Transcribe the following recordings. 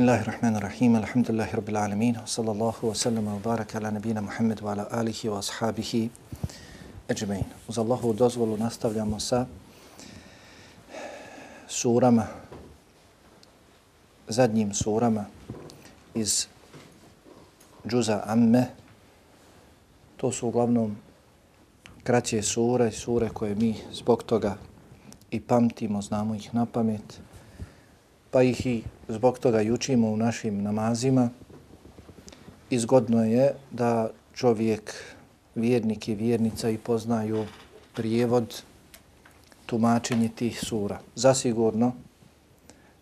Bismillahirrahmanirrahim. Alhamdulillahi rabbil alamin. Sallallahu wa sallam wa baraka ala nabina Muhammad wa ala alihi wa ashabihi ajma'in. Uz Allahovu dozvolu nastavljamo sa surama, zadnjim surama iz džuza Amme. To su uglavnom kraće sure, sure koje mi zbog toga i pamtimo, znamo ih na pamet, pa ih i zbog toga i učimo u našim namazima. Izgodno je da čovjek, vjernik i vjernica i poznaju prijevod, tumačenje tih sura. Zasigurno,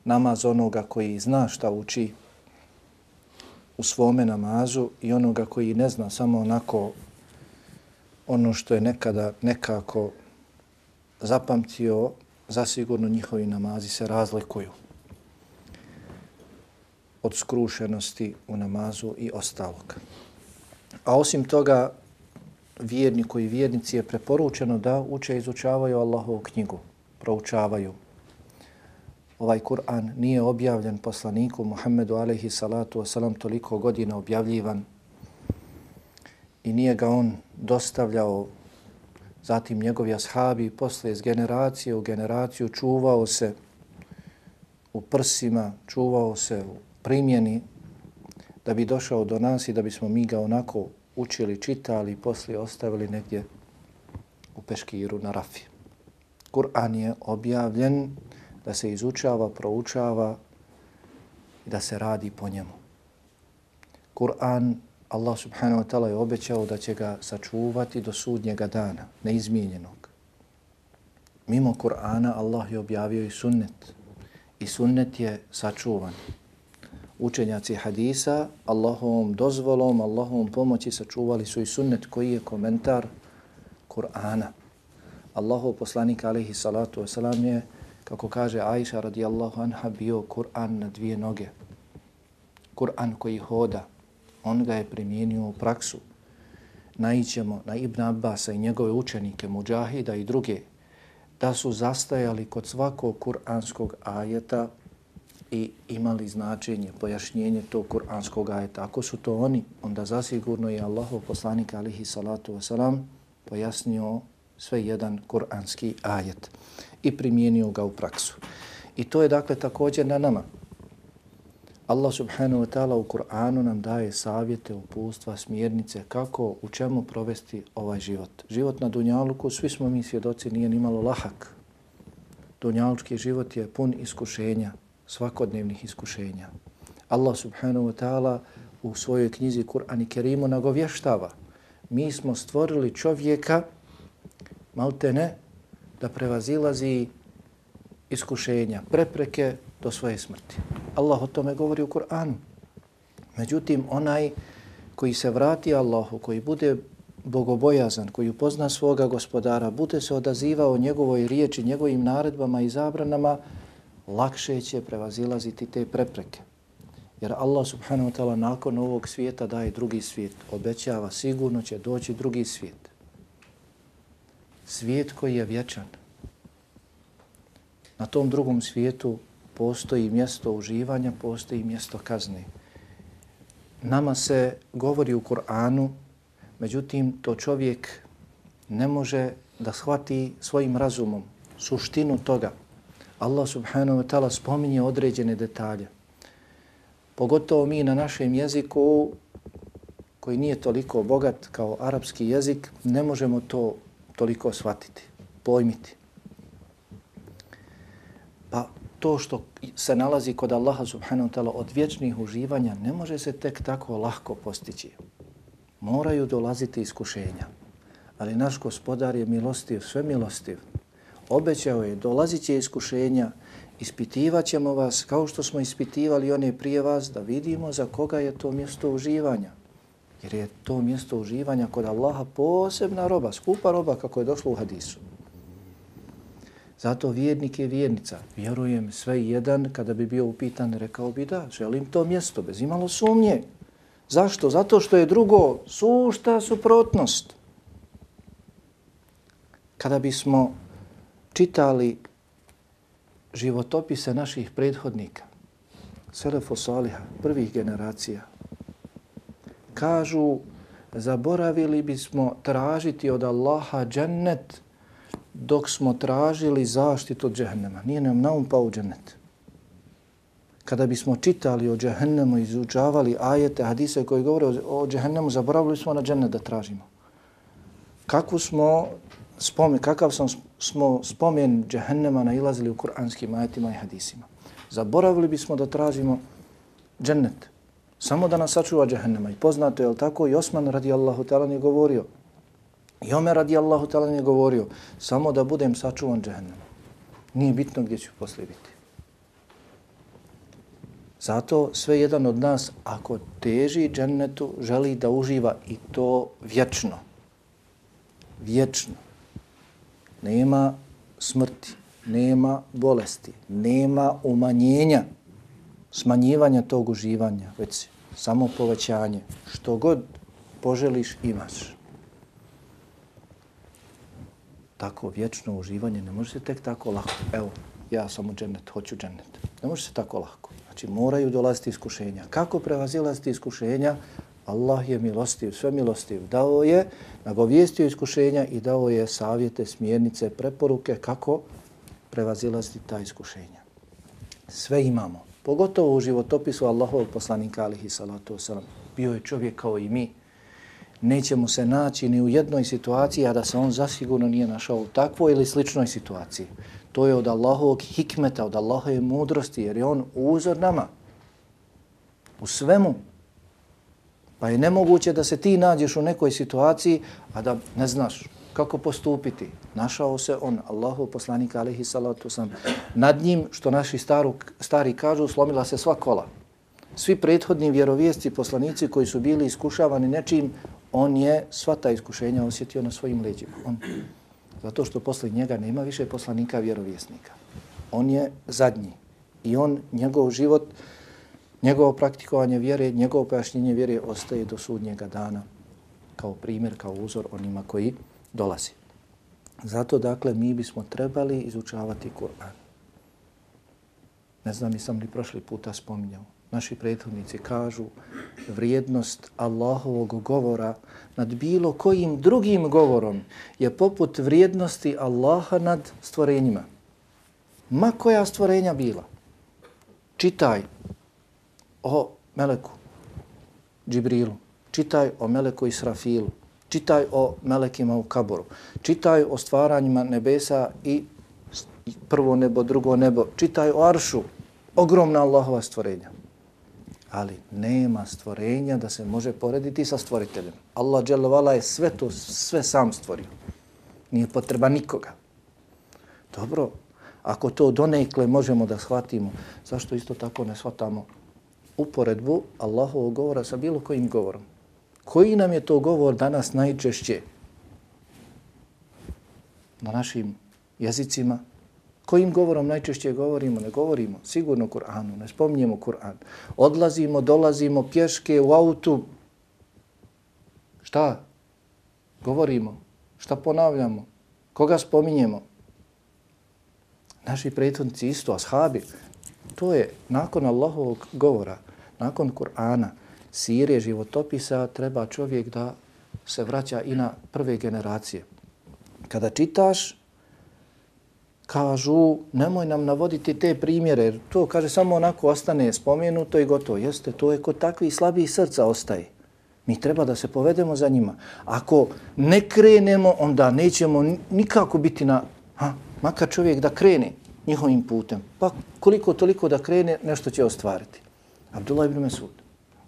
namaz onoga koji zna šta uči u svome namazu i onoga koji ne zna samo onako ono što je nekada nekako zapamtio, zasigurno njihovi namazi se razlikuju od skrušenosti u namazu i ostalog. A osim toga, vjerniku i vjernici je preporučeno da uče i izučavaju Allahovu knjigu, proučavaju. Ovaj Kur'an nije objavljen poslaniku Muhammedu alaihi salatu wasalam toliko godina objavljivan i nije ga on dostavljao zatim njegovi ashabi posle iz generacije u generaciju čuvao se u prsima, čuvao se u primjeni da bi došao do nas i da bismo mi ga onako učili, čitali i poslije ostavili negdje u peškiru na rafi. Kur'an je objavljen da se izučava, proučava i da se radi po njemu. Kur'an, Allah subhanahu wa ta'ala je obećao da će ga sačuvati do sudnjega dana, neizmijenjenog. Mimo Kur'ana Allah je objavio i sunnet. I sunnet je sačuvan učenjaci hadisa Allahovom dozvolom, Allahovom pomoći sačuvali su i sunnet koji je komentar Kur'ana. Allahov poslanik alaihi salatu wasalam je, kako kaže Aisha radijallahu anha, bio Kur'an na dvije noge. Kur'an koji hoda, on ga je primijenio u praksu. Naićemo na Ibn Abbasa i njegove učenike, Mujahida i druge, da su zastajali kod svakog kur'anskog ajeta i imali značenje, pojašnjenje tog kuranskog ajeta. Ako su to oni, onda zasigurno je Allahov poslanik alihi salatu wasalam pojasnio sve jedan kuranski ajet i primijenio ga u praksu. I to je dakle također na nama. Allah subhanahu wa ta'ala u Kur'anu nam daje savjete, upustva, smjernice kako, u čemu provesti ovaj život. Život na Dunjaluku, svi smo mi svjedoci, nije nimalo lahak. Dunjalučki život je pun iskušenja, svakodnevnih iskušenja. Allah subhanahu wa ta'ala u svojoj knjizi Kur'an i Kerimu nagovještava. Mi smo stvorili čovjeka, malte ne, da prevazilazi iskušenja, prepreke do svoje smrti. Allah o tome govori u Kur'anu. Međutim, onaj koji se vrati Allahu, koji bude bogobojazan, koji upozna svoga gospodara, bude se odazivao njegovoj riječi, njegovim naredbama i zabranama, lakše će prevazilaziti te prepreke. Jer Allah subhanahu wa ta'ala nakon ovog svijeta daje drugi svijet. Obećava sigurno će doći drugi svijet. Svijet koji je vječan. Na tom drugom svijetu postoji mjesto uživanja, postoji mjesto kazne. Nama se govori u Kur'anu, međutim to čovjek ne može da shvati svojim razumom suštinu toga Allah subhanahu wa ta'ala spominje određene detalje. Pogotovo mi na našem jeziku koji nije toliko bogat kao arapski jezik, ne možemo to toliko shvatiti, pojmiti. Pa to što se nalazi kod Allaha subhanahu wa ta'ala od vječnih uživanja ne može se tek tako lahko postići. Moraju dolaziti iskušenja. Ali naš gospodar je milostiv, sve milostiv obećao je, dolazit će iskušenja, ispitivaćemo vas kao što smo ispitivali one prije vas da vidimo za koga je to mjesto uživanja. Jer je to mjesto uživanja kod Allaha posebna roba, skupa roba kako je došlo u hadisu. Zato vjernik je vjernica. Vjerujem sve jedan kada bi bio upitan, rekao bi da, želim to mjesto bez imalo sumnje. Zašto? Zato što je drugo sušta suprotnost. Kada bismo čitali životopise naših prethodnika, Selefo Saliha, prvih generacija, kažu zaboravili bismo tražiti od Allaha džennet dok smo tražili zaštitu od džehennema. Nije nam naum pa u džennet. Kada bismo čitali o džehennemu izučavali ajete, hadise koji govore o džehennemu, zaboravili smo na džennet da tražimo. Kako smo spomen, kakav sam, smo spomen džehennema nailazili u kuranskim ajetima i hadisima. Zaboravili bismo da tražimo džennet. Samo da nas sačuva džehennema. I poznato je, tako, i Osman radijallahu ta'ala je govorio, i Omer radijallahu ta'ala je govorio, samo da budem sačuvan džehennema. Nije bitno gdje ću poslije biti. Zato sve jedan od nas, ako teži džennetu, želi da uživa i to vječno. Vječno. Nema smrti, nema bolesti, nema umanjenja smanjivanja tog uživanja, već samo povećanje. Što god poželiš, imaš. Tako vječno uživanje ne može se tek tako lako. Evo, ja sam u džennet, hoću džennet. Ne može se tako lako. Znači, moraju dolaziti iskušenja. Kako prevazilaziti iskušenja? Allah je milostiv, sve milostiv. Dao je, nagovijestio iskušenja i dao je savjete, smjernice, preporuke kako prevazilaziti ta iskušenja. Sve imamo. Pogotovo u životopisu Allahovog poslanika alihi salatu wasalam. Bio je čovjek kao i mi. Nećemo se naći ni u jednoj situaciji, a da se on zasigurno nije našao u takvoj ili sličnoj situaciji. To je od Allahovog hikmeta, od Allahove mudrosti, jer je on uzor nama. U svemu. Pa je nemoguće da se ti nađeš u nekoj situaciji, a da ne znaš kako postupiti. Našao se on, Allahu poslanik alihi salatu sam, nad njim, što naši staru, stari kažu, slomila se sva kola. Svi prethodni vjerovijesti poslanici koji su bili iskušavani nečim, on je sva ta iskušenja osjetio na svojim leđima. On, zato što posle njega nema više poslanika vjerovjesnika. On je zadnji. I on, njegov život, njegovo praktikovanje vjere, njegovo pojašnjenje vjere ostaje do sudnjega dana kao primjer, kao uzor onima koji dolazi. Zato, dakle, mi bismo trebali izučavati Kur'an. Ne znam, nisam li prošli puta spominjao. Naši prethodnici kažu vrijednost Allahovog govora nad bilo kojim drugim govorom je poput vrijednosti Allaha nad stvorenjima. Ma koja stvorenja bila. Čitaj o Meleku, Džibrilu. Čitaj o Meleku Israfilu. Čitaj o melekima u kaboru. Čitaj o stvaranjima nebesa i prvo nebo, drugo nebo. Čitaj o aršu. Ogromna Allahova stvorenja. Ali nema stvorenja da se može porediti sa stvoriteljem. Allah dželovala je sve to, sve sam stvorio. Nije potreba nikoga. Dobro, ako to donekle možemo da shvatimo, zašto isto tako ne shvatamo uporedbu Allahovog govora sa bilo kojim govorom? Koji nam je to govor danas najčešće na našim jezicima? Kojim govorom najčešće govorimo? Ne govorimo sigurno Kur'anu, ne spominjemo Kur'an. Odlazimo, dolazimo pješke u autu. Šta? Govorimo. Šta ponavljamo? Koga spominjemo? Naši prethodnici isto, ashabi. To je nakon Allahovog govora, nakon Kur'ana, sire životopisa treba čovjek da se vraća i na prve generacije. Kada čitaš, kažu, nemoj nam navoditi te primjere, jer to, kaže, samo onako ostane spomenuto i gotovo. Jeste, to je kod takvih slabih srca ostaje. Mi treba da se povedemo za njima. Ako ne krenemo, onda nećemo nikako biti na, ha, makar čovjek da krene njihovim putem. Pa koliko toliko da krene, nešto će ostvariti. Abdullah ibn Mesud.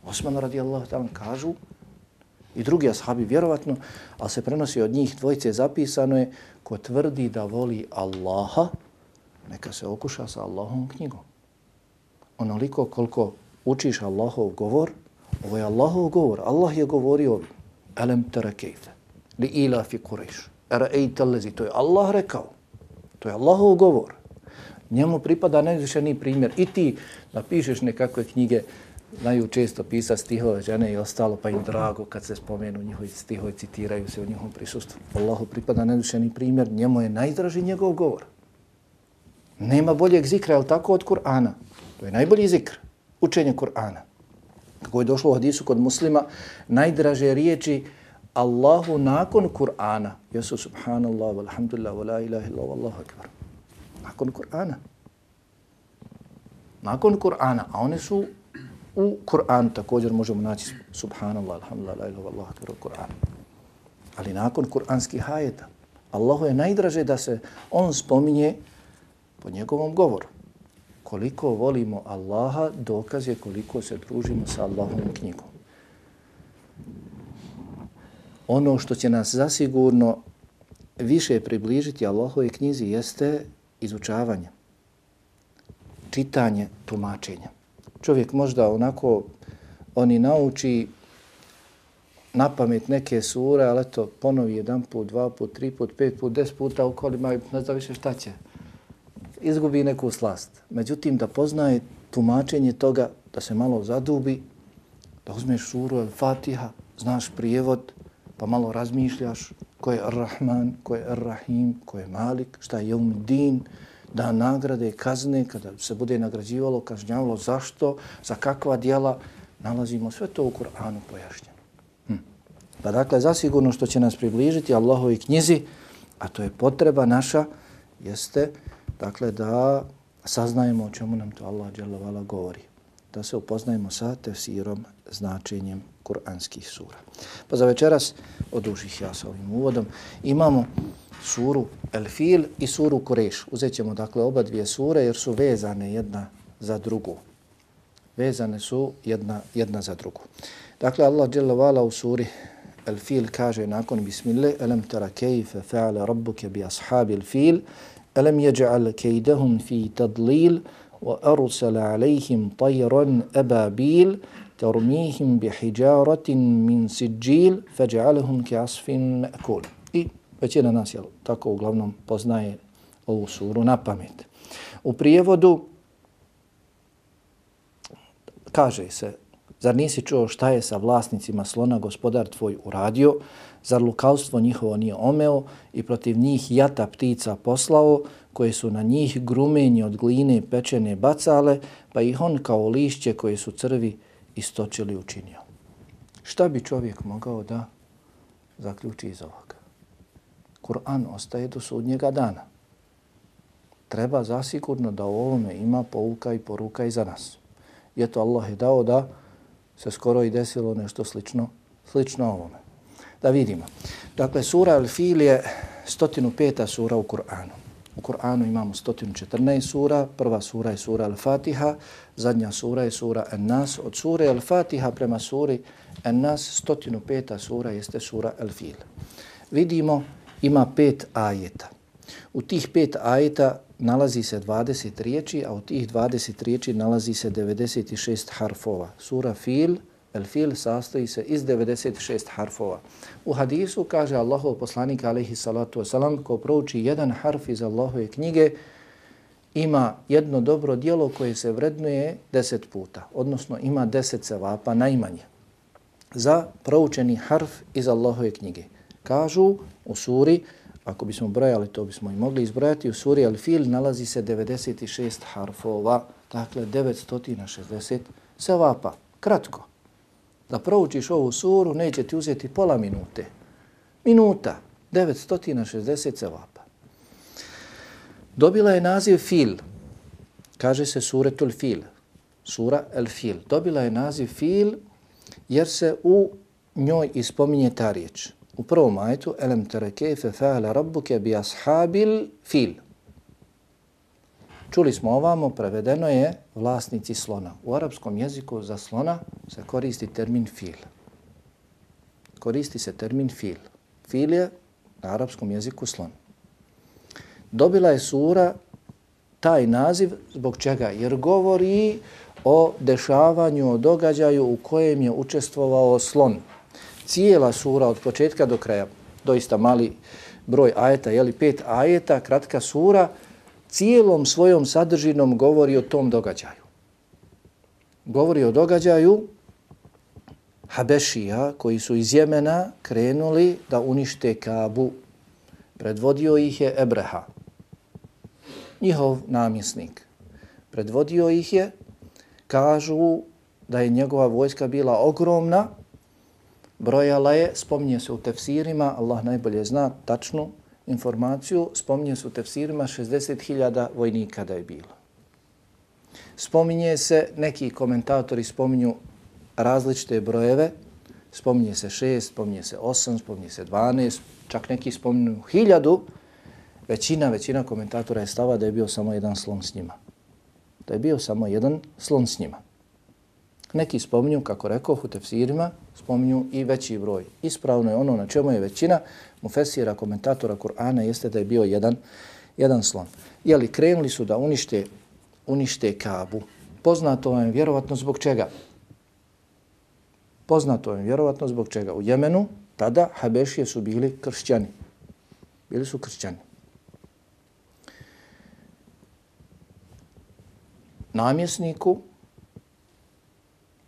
Osman radijallahu ta'ala kažu i drugi ashabi vjerovatno, ali se prenosi od njih dvojice zapisano je ko tvrdi da voli Allaha, neka se okuša sa Allahom knjigom. Onoliko koliko učiš Allahov govor, ovo je Allahov govor. Allah je govorio Elem tara kejfe, li ila fi kureš, era ejta lezi. To je Allah rekao. To je Allahov govor. Njemu pripada najvišeniji primjer. I ti napišeš nekakve knjige, znaju često pisa stihove žene i ostalo, pa im drago kad se spomenu njihovi stihovi, citiraju se u njihovom prisustvu. Allahu pripada nedušeni primjer, njemu je najdraži njegov govor. Nema boljeg zikra, je tako, od Kur'ana? To je najbolji zikr. učenje Kur'ana. Kako je došlo u hadisu kod muslima, najdraže riječi Allahu nakon Kur'ana jesu subhanallah, walhamdulillah, wa la ilaha illa wallahu akbar. Nakon Kur'ana. Nakon Kur'ana, a one su u Kur'an također možemo naći subhanallah, alhamdulillah, la ilaha illallah, akbar Kur'an. Ali nakon kur'anskih ajeta, Allahu je najdraže da se on spominje po njegovom govoru. Koliko volimo Allaha, dokaz je koliko se družimo sa Allahovom knjigom. Ono što će nas zasigurno više približiti Allahove knjizi jeste izučavanje, čitanje, tumačenje. Čovjek možda onako oni nauči na pamet neke sure, ali eto, ponovi jedan put, dva put, tri put, pet put, deset puta u kolima i ne zna više šta će. Izgubi neku slast. Međutim, da poznaje tumačenje toga, da se malo zadubi, da uzmeš suru Al-Fatiha, znaš prijevod, pa malo razmišljaš ko je Ar-Rahman, ko je Ar-Rahim, ko je Malik, šta je Jum Din, da nagrade, kazne, kada se bude nagrađivalo, kažnjavalo, zašto, za kakva dijela, nalazimo sve to u Kur'anu pojašnjeno. Hm. Pa dakle, zasigurno što će nas približiti Allahovi knjizi, a to je potreba naša, jeste dakle da saznajemo o čemu nam to Allah dželovala govori. Da se upoznajemo sa tefsirom, značenjem kuranskih sura. Pa za večeras, odužih ja sa ovim uvodom, imamo suru El Fil i suru Kureš. Uzet ćemo dakle oba dvije sure jer su vezane jedna za drugu. Vezane su jedna, jedna za drugu. Dakle, Allah dželovala u suri El Fil kaže nakon bismillah, alam tara kayfa fa'ala rabbuka bi ashabi El fil, alam yaj'al kaydahum fi tadlil Elem arsala alayhim tayran ababil tarmihim bi hijaratin min sijil faj'alahum ka'asfin ma'kul. I većina nas je tako uglavnom poznaje ovu suru na pamet. U prijevodu kaže se Zar nisi čuo šta je sa vlasnicima slona gospodar tvoj uradio? Zar lukavstvo njihovo nije omeo i protiv njih jata ptica poslao, koje su na njih grumenje od gline pečene bacale, pa ih on kao lišće koje su crvi istočili učinio? Šta bi čovjek mogao da zaključi iz ovoga? Kur'an ostaje do sudnjega dana. Treba zasigurno da u ovome ima pouka i poruka i za nas. Je to Allah je dao da se skoro i desilo nešto slično, slično ovome. Da vidimo. Dakle, sura Al-Fil je 105. sura u Kur'anu. U Kur'anu imamo 114 sura. Prva sura je sura Al-Fatiha, zadnja sura je sura An-Nas. Od sure Al-Fatiha prema suri An-Nas, 105. sura jeste sura Al-Fil. Vidimo, ima pet ajeta. U tih pet ajeta nalazi se 20 riječi, a u tih 20 riječi nalazi se 96 harfova. Sura Fil, El Fil sastoji se iz 96 harfova. U hadisu kaže Allahov poslanik alaihi salatu wasalam ko prouči jedan harf iz Allahove knjige ima jedno dobro dijelo koje se vrednuje 10 puta, odnosno ima 10 cevapa najmanje za proučeni harf iz Allahove knjige. Kažu u suri ako bismo brojali, to bismo i mogli izbrojati, u suri Al-Fil nalazi se 96 harfova, dakle 960 sevapa. Kratko. Da proučiš ovu suru, neće ti uzeti pola minute. Minuta, 960 sevapa. Dobila je naziv Fil. Kaže se suretul Fil. Sura Al-Fil. Dobila je naziv Fil jer se u njoj ispominje ta riječ u prvom ajetu elem tere kefe fa'ala rabbuke bi ashabil fil. Čuli smo ovamo, prevedeno je vlasnici slona. U arapskom jeziku za slona se koristi termin fil. Koristi se termin fil. Fil je na arapskom jeziku slon. Dobila je sura taj naziv zbog čega? Jer govori o dešavanju, o događaju u kojem je učestvovao slon cijela sura od početka do kraja, doista mali broj ajeta, jeli pet ajeta, kratka sura, cijelom svojom sadržinom govori o tom događaju. Govori o događaju Habešija koji su iz Jemena krenuli da unište Kabu. Predvodio ih je Ebreha, njihov namjesnik. Predvodio ih je kažu da je njegova vojska bila ogromna, brojala je, spominje se u tefsirima, Allah najbolje zna tačnu informaciju, spominje se u tefsirima 60.000 vojnika da je bilo. Spominje se, neki komentatori spominju različite brojeve, spominje se 6, spominje se 8, spominje se 12, čak neki spominju 1000, većina, većina komentatora je stava da je bio samo jedan slon s njima. Da je bio samo jedan slon s njima. Neki spominju, kako rekao u tefsirima, spominju i veći broj. Ispravno je ono na čemu je većina mufesira, komentatora Kur'ana, jeste da je bio jedan, jedan slon. Jeli, krenuli su da unište, unište Kabu. Poznato vam je vjerovatno zbog čega? Poznato je vjerovatno zbog čega? U Jemenu tada Habešije su bili kršćani. Bili su kršćani. Namjesniku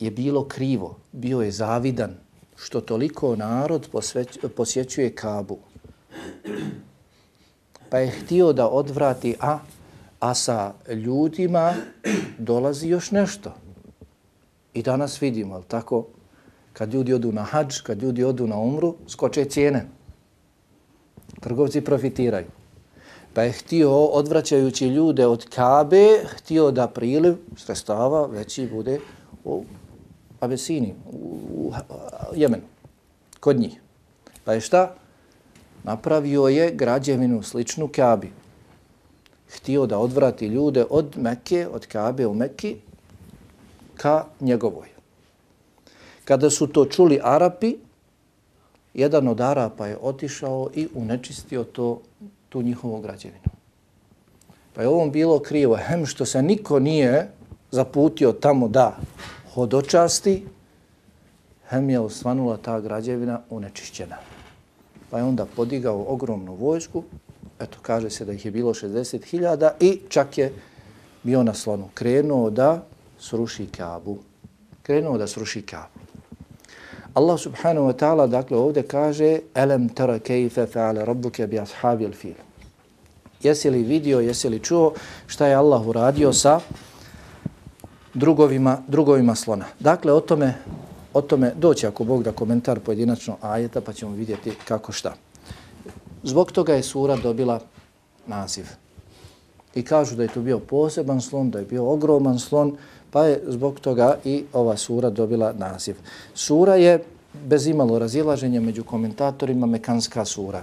je bilo krivo, bio je zavidan što toliko narod posveć, posjećuje Kabu. Pa je htio da odvrati, a, a sa ljudima dolazi još nešto. I danas vidimo, ali tako, kad ljudi odu na hađ, kad ljudi odu na umru, skoče cijene. Trgovci profitiraju. Pa je htio, odvraćajući ljude od Kabe, htio da priliv sredstava veći bude u Abesini, u, u Jemenu, kod njih. Pa je šta? Napravio je građevinu sličnu Kabi. Htio da odvrati ljude od Mekke, od Kabe u Mekki, ka njegovoj. Kada su to čuli Arapi, jedan od Arapa je otišao i unečistio to, tu njihovu građevinu. Pa je ovom bilo krivo, hem što se niko nije zaputio tamo da hodočasti, hem je osvanula ta građevina unečišćena. Pa je onda podigao ogromnu vojsku, eto kaže se da ih je bilo 60.000 i čak je bio na slonu. Krenuo da sruši Kabu. Krenuo da sruši Kabu. Allah subhanahu wa ta'ala dakle ovdje kaže Elem tara kejfe fa'ale rabbuke bi ashabi al fil. Jesi li vidio, jesi li čuo šta je Allah uradio sa drugovima, drugovima slona. Dakle, o tome, o tome doći ako Bog da komentar pojedinačno ajeta pa ćemo vidjeti kako šta. Zbog toga je sura dobila naziv. I kažu da je to bio poseban slon, da je bio ogroman slon, pa je zbog toga i ova sura dobila naziv. Sura je bez imalo razilaženja među komentatorima Mekanska sura.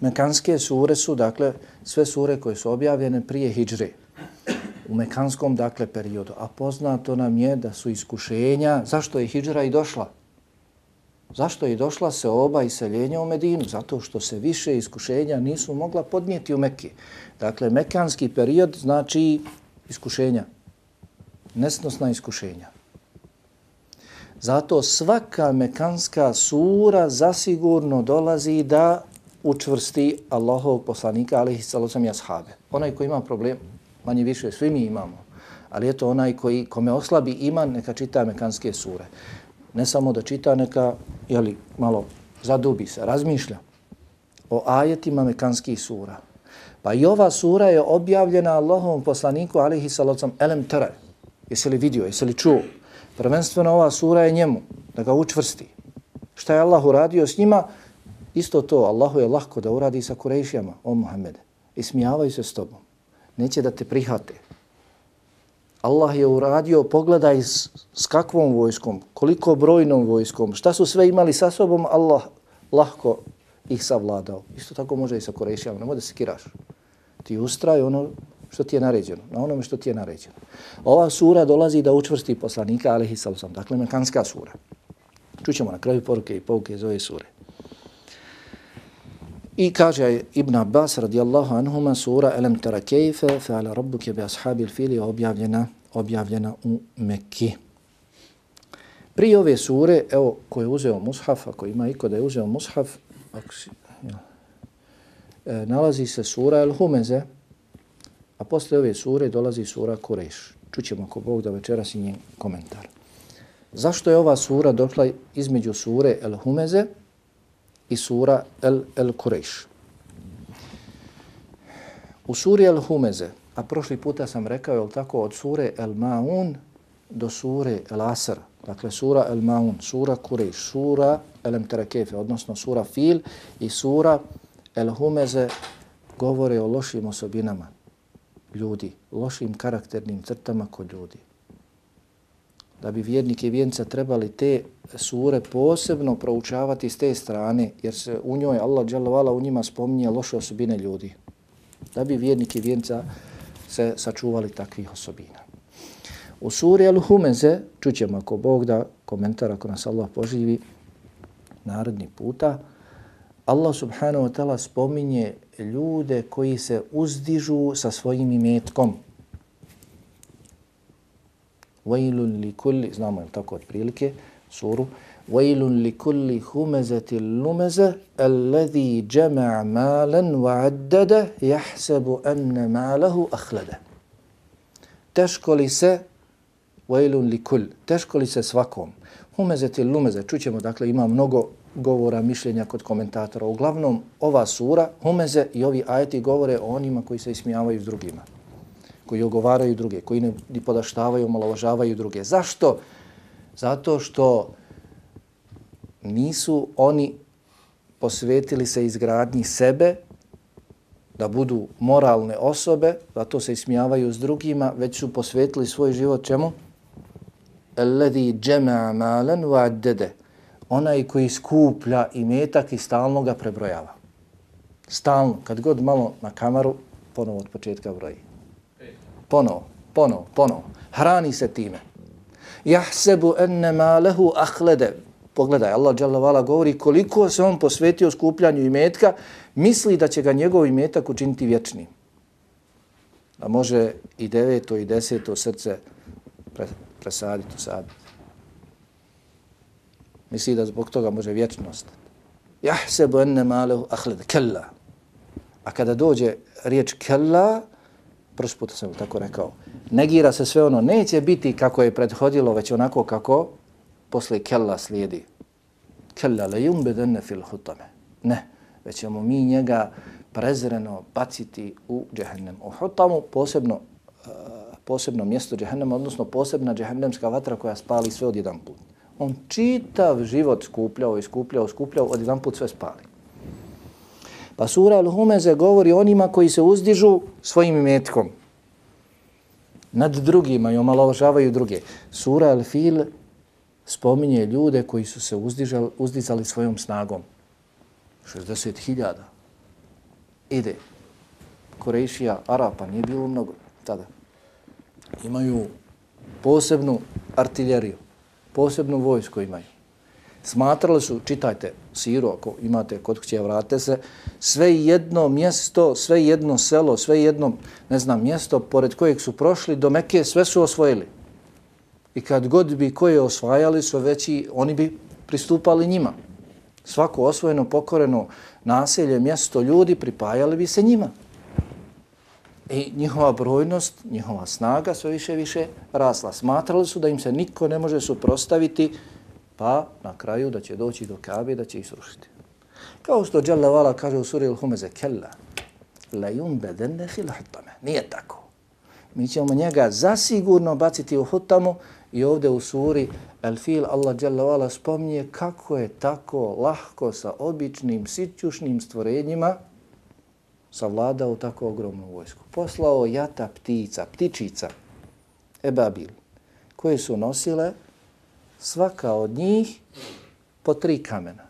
Mekanske sure su, dakle, sve sure koje su objavljene prije Hidžre u mekanskom dakle periodu. A poznato nam je da su iskušenja, zašto je hijđra i došla? Zašto je došla se oba iseljenja u Medinu? Zato što se više iskušenja nisu mogla podnijeti u Mekke. Dakle, mekanski period znači iskušenja. Nesnosna iskušenja. Zato svaka mekanska sura zasigurno dolazi da učvrsti Allahov poslanika, alihi salosam i ashabe. Onaj ko ima problem, manje više, svi mi imamo. Ali eto onaj koji, kome oslabi iman, neka čita mekanske sure. Ne samo da čita, neka, jeli, malo zadubi se, razmišlja o ajetima mekanskih sura. Pa i ova sura je objavljena Allahovom poslaniku, alihi salocom, elem tere. Jesi li vidio, jesi li čuo? Prvenstveno ova sura je njemu, da ga učvrsti. Šta je Allah uradio s njima? Isto to, Allahu je lahko da uradi sa Kurejšijama, o Muhammede. Ismijavaju se s tobom neće da te prihvate. Allah je uradio, pogledaj s, s kakvom vojskom, koliko brojnom vojskom, šta su sve imali sa sobom, Allah lahko ih savladao. Isto tako može i sa Korešijama, ne može da se kiraš. Ti ustraj ono što ti je naređeno, na onome što ti je naređeno. Ova sura dolazi da učvrsti poslanika, alihi sallam, dakle mekanska sura. Čućemo na kraju poruke i pouke iz ove sure. I kaže Ibn Abbas radijallahu anhuma sura Elem tara kejfe fe ala rabbuke bi ashabi fili objavljena, objavljena u Mekki. Prije ove sure, evo, ko je uzeo mushaf, ako ima iko da je uzeo mushaf, ako si, ja, e, nalazi se sura El Humeze, a posle ove sure dolazi sura Kureš. Čućemo ako Bog da večeras i njen komentar. Zašto je ova sura došla između sure El Humeze i sura El, El Kureš. U suri El Humeze, a prošli puta sam rekao, je tako, od sure El Maun do sure El Asr, dakle sura El Maun, sura Kureš, sura El Emterekefe, odnosno sura Fil i sura El Humeze govore o lošim osobinama ljudi, lošim karakternim crtama kod ljudi. Da bi vjernik i vjenca trebali te sure posebno proučavati s te strane, jer se u njoj Allah dželovala u njima spominje loše osobine ljudi. Da bi vjernik i vjenca se sačuvali takvih osobina. U suri Al-Humeze, čućemo ako Bog da komentar, ako nas Allah poživi, narodni puta, Allah subhanahu wa ta'ala spominje ljude koji se uzdižu sa svojim imetkom. Vajlun li kulli, znamo je tako otprilike, suru, Vajlun li kulli humezati lumeze, alladhi jama'a malan wa addada, jahsebu anna malahu ahlada. Teško li se, vajlun li kull, teško li se svakom, humezati lumeze, čućemo, dakle, ima mnogo govora, mišljenja kod komentatora. Uglavnom, ova sura, Humeze i ovi ajeti govore o onima koji se ismijavaju s drugima, koji ogovaraju druge, koji ne podaštavaju, malovažavaju druge. Zašto? Zato što nisu oni posvetili se izgradnji sebe, da budu moralne osobe, zato se ismijavaju s drugima, već su posvetili svoj život čemu? Alladhi jama'a malan wa addada onaj koji skuplja i metak i stalno ga prebrojava. Stalno, kad god malo na kamaru, ponovo od početka broji. Ponovo, ponovo, ponovo. Hrani se time. Jahsebu enne malehu ahlede. Pogledaj, Allah džalavala govori koliko se on posvetio skupljanju imetka, misli da će ga njegov imetak učiniti vječnim. A može i deveto i deseto srce presaditi, usaditi. Misli da zbog toga može vječno ostati. Jahsebu enne malehu ahlede. kella. A kada dođe riječ kella, prošli put sam tako rekao, negira se sve ono, neće biti kako je prethodilo, već onako kako posle kella slijedi. Kella le yumbedenne fil hutame. Ne, već ćemo mi njega prezreno baciti u džehennem. U hutamu posebno, uh, posebno mjesto džehennema, odnosno posebna džehennemska vatra koja spali sve od jedan put on čitav život skupljao i skupljao, skupljao, od jedan put sve spali. Pa sura Al-Humeze govori onima koji se uzdižu svojim imetkom nad drugima i omalovažavaju druge. Sura Al-Fil spominje ljude koji su se uzdižali, uzdizali svojom snagom. 60.000. Ide. Korejšija, Arapa, nije bilo mnogo tada. Imaju posebnu artiljeriju posebnu vojsku imaju. Smatrali su, čitajte siru ako imate kod kuće, vrate se, sve jedno mjesto, sve jedno selo, sve jedno, ne znam, mjesto pored kojeg su prošli do Mekke, sve su osvojili. I kad god bi koje osvajali su veći, oni bi pristupali njima. Svako osvojeno, pokoreno naselje, mjesto, ljudi pripajali bi se njima. I njihova brojnost, njihova snaga sve više više rasla. Smatrali su da im se niko ne može suprostaviti, pa na kraju da će doći do Kabe da će ih srušiti. Kao što Jalla Vala kaže u suri Al-Humeze, Kella, la yumbedenne fil hutame. Nije tako. Mi ćemo njega zasigurno baciti u hutamu i ovdje u suri Al-Fil Allah Jalla Vala spominje kako je tako lahko sa običnim, sićušnim stvorenjima savladao tako ogromnu vojsku. Poslao jata ptica, ptičica, ebabil, koje su nosile svaka od njih po tri kamena.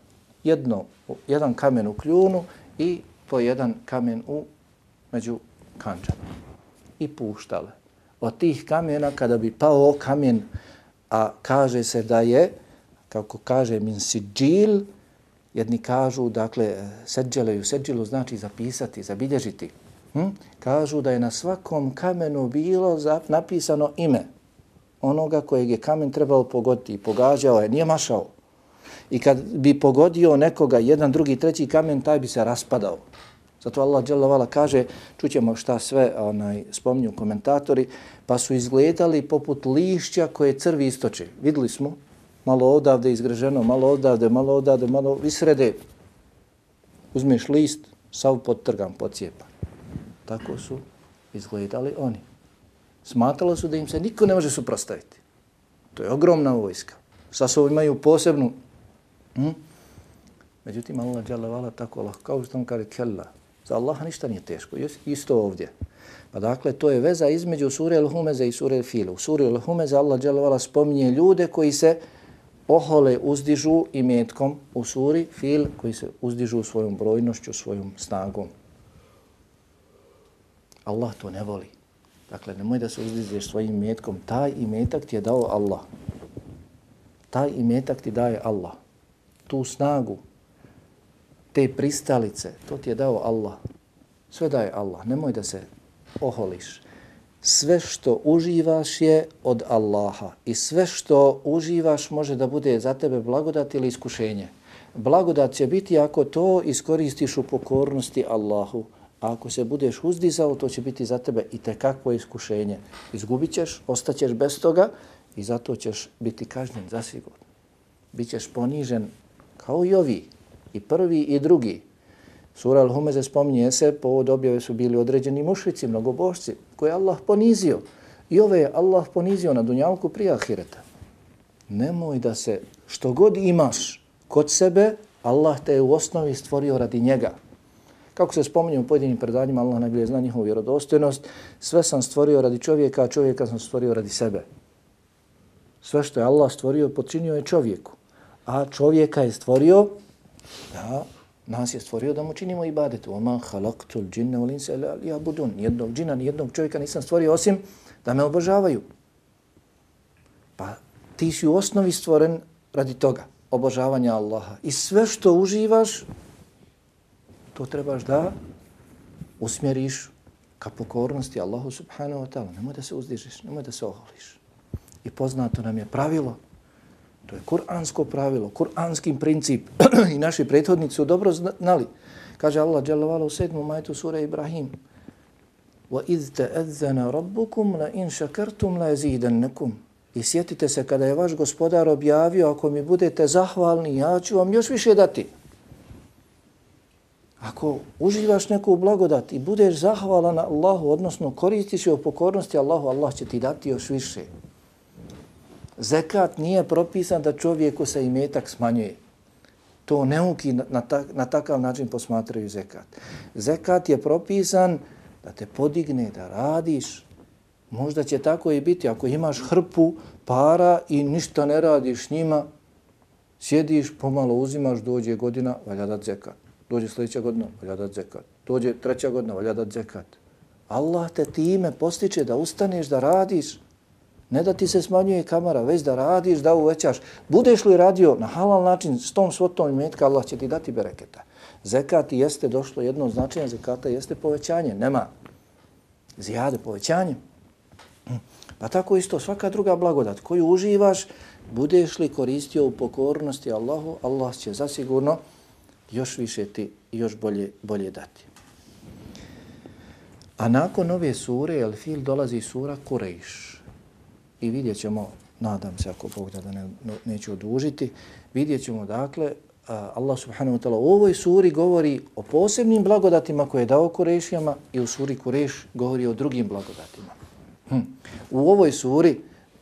Jedno, jedan kamen u kljunu i po jedan kamen u među kanđama. I puštale. Od tih kamena, kada bi pao kamen, a kaže se da je, kako kaže min siđil, Jedni kažu, dakle, seđeleju, seđilu znači zapisati, zabilježiti. Hm? Kažu da je na svakom kamenu bilo napisano ime onoga kojeg je kamen trebao pogoditi. I pogađao je, nije mašao. I kad bi pogodio nekoga, jedan, drugi, treći kamen, taj bi se raspadao. Zato Allah dželovala kaže, čućemo šta sve onaj, spominju komentatori, pa su izgledali poput lišća koje crvi istoče. Videli smo, malo odavde izgreženo, malo odavde, malo odavde, malo visrede. Uzmeš list, sav podtrgan, podcijepan. Tako su izgledali oni. Smatralo su da im se niko ne može suprostaviti. To je ogromna vojska. Sa sobom imaju posebnu. Hm? Međutim, Allah dželle vala tako Allah, kao što on kaže kella. Za Allaha ništa nije teško. Isto ovdje. Pa dakle, to je veza između sure Al-Humeze i sure Al-Filu. U suri Al-Humeze Allah dželle vala spominje ljude koji se ohole uzdižu i metkom u suri Fil koji se uzdižu svojom brojnošću, svojom snagom. Allah to ne voli. Dakle, nemoj da se uzdizeš svojim metkom. Taj imetak ti je dao Allah. Taj imetak ti daje Allah. Tu snagu, te pristalice, to ti je dao Allah. Sve daje Allah. Nemoj da se oholiš. Sve što uživaš je od Allaha i sve što uživaš može da bude za tebe blagodat ili iskušenje. Blagodat će biti ako to iskoristiš u pokornosti Allahu. A ako se budeš uzdizao, to će biti za tebe i tekakvo iskušenje. Izgubit ćeš, ostaćeš bez toga i zato ćeš biti kažnjen zasigurno. Bićeš ponižen kao i ovi, i prvi i drugi. Sura Al-Humeze spominje se, povod objave su bili određeni mušrici, mnogobošci, koje Allah ponizio. I ove je Allah ponizio na dunjalku prije ahireta. Nemoj da se, što god imaš kod sebe, Allah te je u osnovi stvorio radi njega. Kako se spominje u pojedinim predanjima, Allah najbolje zna njihovu vjerodostojnost, sve sam stvorio radi čovjeka, a čovjeka sam stvorio radi sebe. Sve što je Allah stvorio, počinio je čovjeku. A čovjeka je stvorio da nas je stvorio da mu činimo ibadet. Oma halaktul džinne u linse ali ja budun. Nijednog džina, nijednog čovjeka nisam stvorio osim da me obožavaju. Pa ti si u osnovi stvoren radi toga, obožavanja Allaha. I sve što uživaš, to trebaš da usmjeriš ka pokornosti Allahu subhanahu wa ta'ala. Nemoj da se uzdižiš, nemoj da se oholiš. I poznato nam je pravilo To je kuransko pravilo, kuranski princip. I naši prethodnici su dobro znali. Kaže Allah dželovala u sedmu majtu sura Ibrahim. Wa iz رَبُّكُمْ rabbukum la in shakartum la. I sjetite se kada je vaš gospodar objavio, ako mi budete zahvalni, ja ću vam još više dati. Ako uživaš neku blagodat i budeš zahvalan Allahu, odnosno koristiš je u pokornosti Allahu, Allah će ti dati još više. Zekat nije propisan da čovjeku se imetak smanjuje. To neuki na, na, na takav način posmatraju zekat. Zekat je propisan da te podigne, da radiš. Možda će tako i biti ako imaš hrpu para i ništa ne radiš njima, sjediš, pomalo uzimaš, dođe godina, valja dat zekat. Dođe sljedeća godina, valja dat zekat. Dođe treća godina, valja dat zekat. Allah te time postiče da ustaneš, da radiš, Ne da ti se smanjuje kamera, već da radiš, da uvećaš. Budeš li radio na halal način s tom svotom imetka, Allah će ti dati bereketa. Zekat jeste došlo jedno značenje, zekata jeste povećanje. Nema zijade, povećanje. Pa tako isto svaka druga blagodat koju uživaš, budeš li koristio u pokornosti Allahu, Allah će zasigurno još više ti još bolje, bolje dati. A nakon ove sure, El Fil, dolazi sura Kurejš i vidjet ćemo, nadam se ako Bog da ne, neću odužiti, vidjet ćemo dakle, Allah subhanahu wa ta'ala u ovoj suri govori o posebnim blagodatima koje je dao Kurešijama i u suri Kureš govori o drugim blagodatima. Hm. U ovoj suri,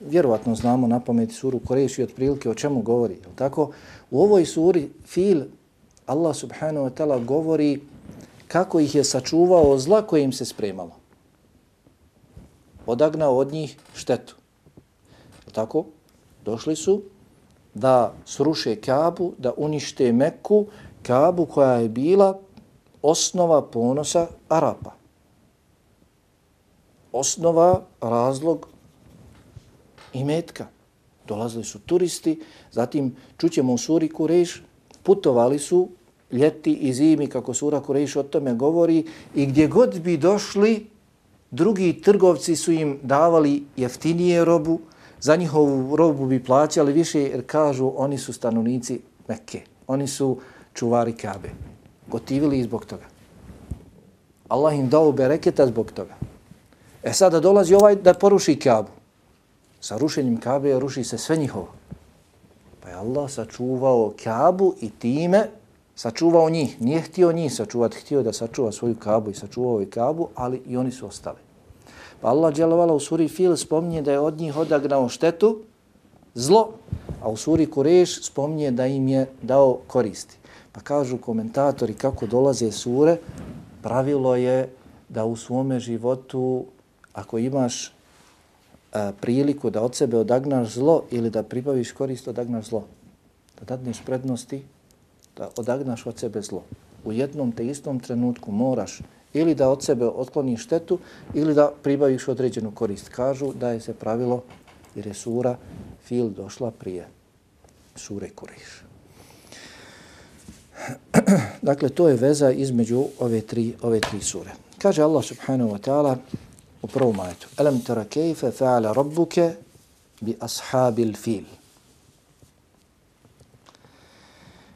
vjerovatno znamo na pameti suru Kureši otprilike o čemu govori, je tako? U ovoj suri fil Allah subhanahu wa ta'ala govori kako ih je sačuvao zla koje im se spremalo. Odagnao od njih štetu tako? Došli su da sruše Kabu, da unište Meku, Kabu koja je bila osnova ponosa Arapa. Osnova, razlog i metka. Dolazili su turisti, zatim čućemo u suri Kureš, putovali su ljeti i zimi, kako sura Kureš o tome govori, i gdje god bi došli, drugi trgovci su im davali jeftinije robu, za njihovu robu bi plaćali više jer kažu oni su stanovnici Mekke. Oni su čuvari Kabe. Gotivili i zbog toga. Allah im dao bereketa zbog toga. E sada dolazi ovaj da poruši Kabu. Sa rušenjem Kabe ruši se sve njihovo. Pa je Allah sačuvao Kabu i time sačuvao njih. Nije htio njih sačuvati, htio da sačuva svoju Kabu i sačuvao je Kabu, ali i oni su ostali. Pa Allah djelovala u suri Fil spominje da je od njih odagnao štetu zlo, a u suri Kureš spominje da im je dao koristi. Pa kažu komentatori kako dolaze sure, pravilo je da u svome životu, ako imaš a, priliku da od sebe odagnaš zlo ili da pribaviš korist, odagnaš zlo. Da dadneš prednosti, da odagnaš od sebe zlo. U jednom te istom trenutku moraš ili da od sebe otkloniš štetu ili da pribaviš određenu korist. Kažu da je se pravilo jer je sura fil došla prije sure Kuriš. dakle, to je veza između ove tri, ove tri sure. Kaže Allah subhanahu wa ta'ala u prvom ajetu. Elem tara kejfe fa'ala rabbuke bi ashabil fil.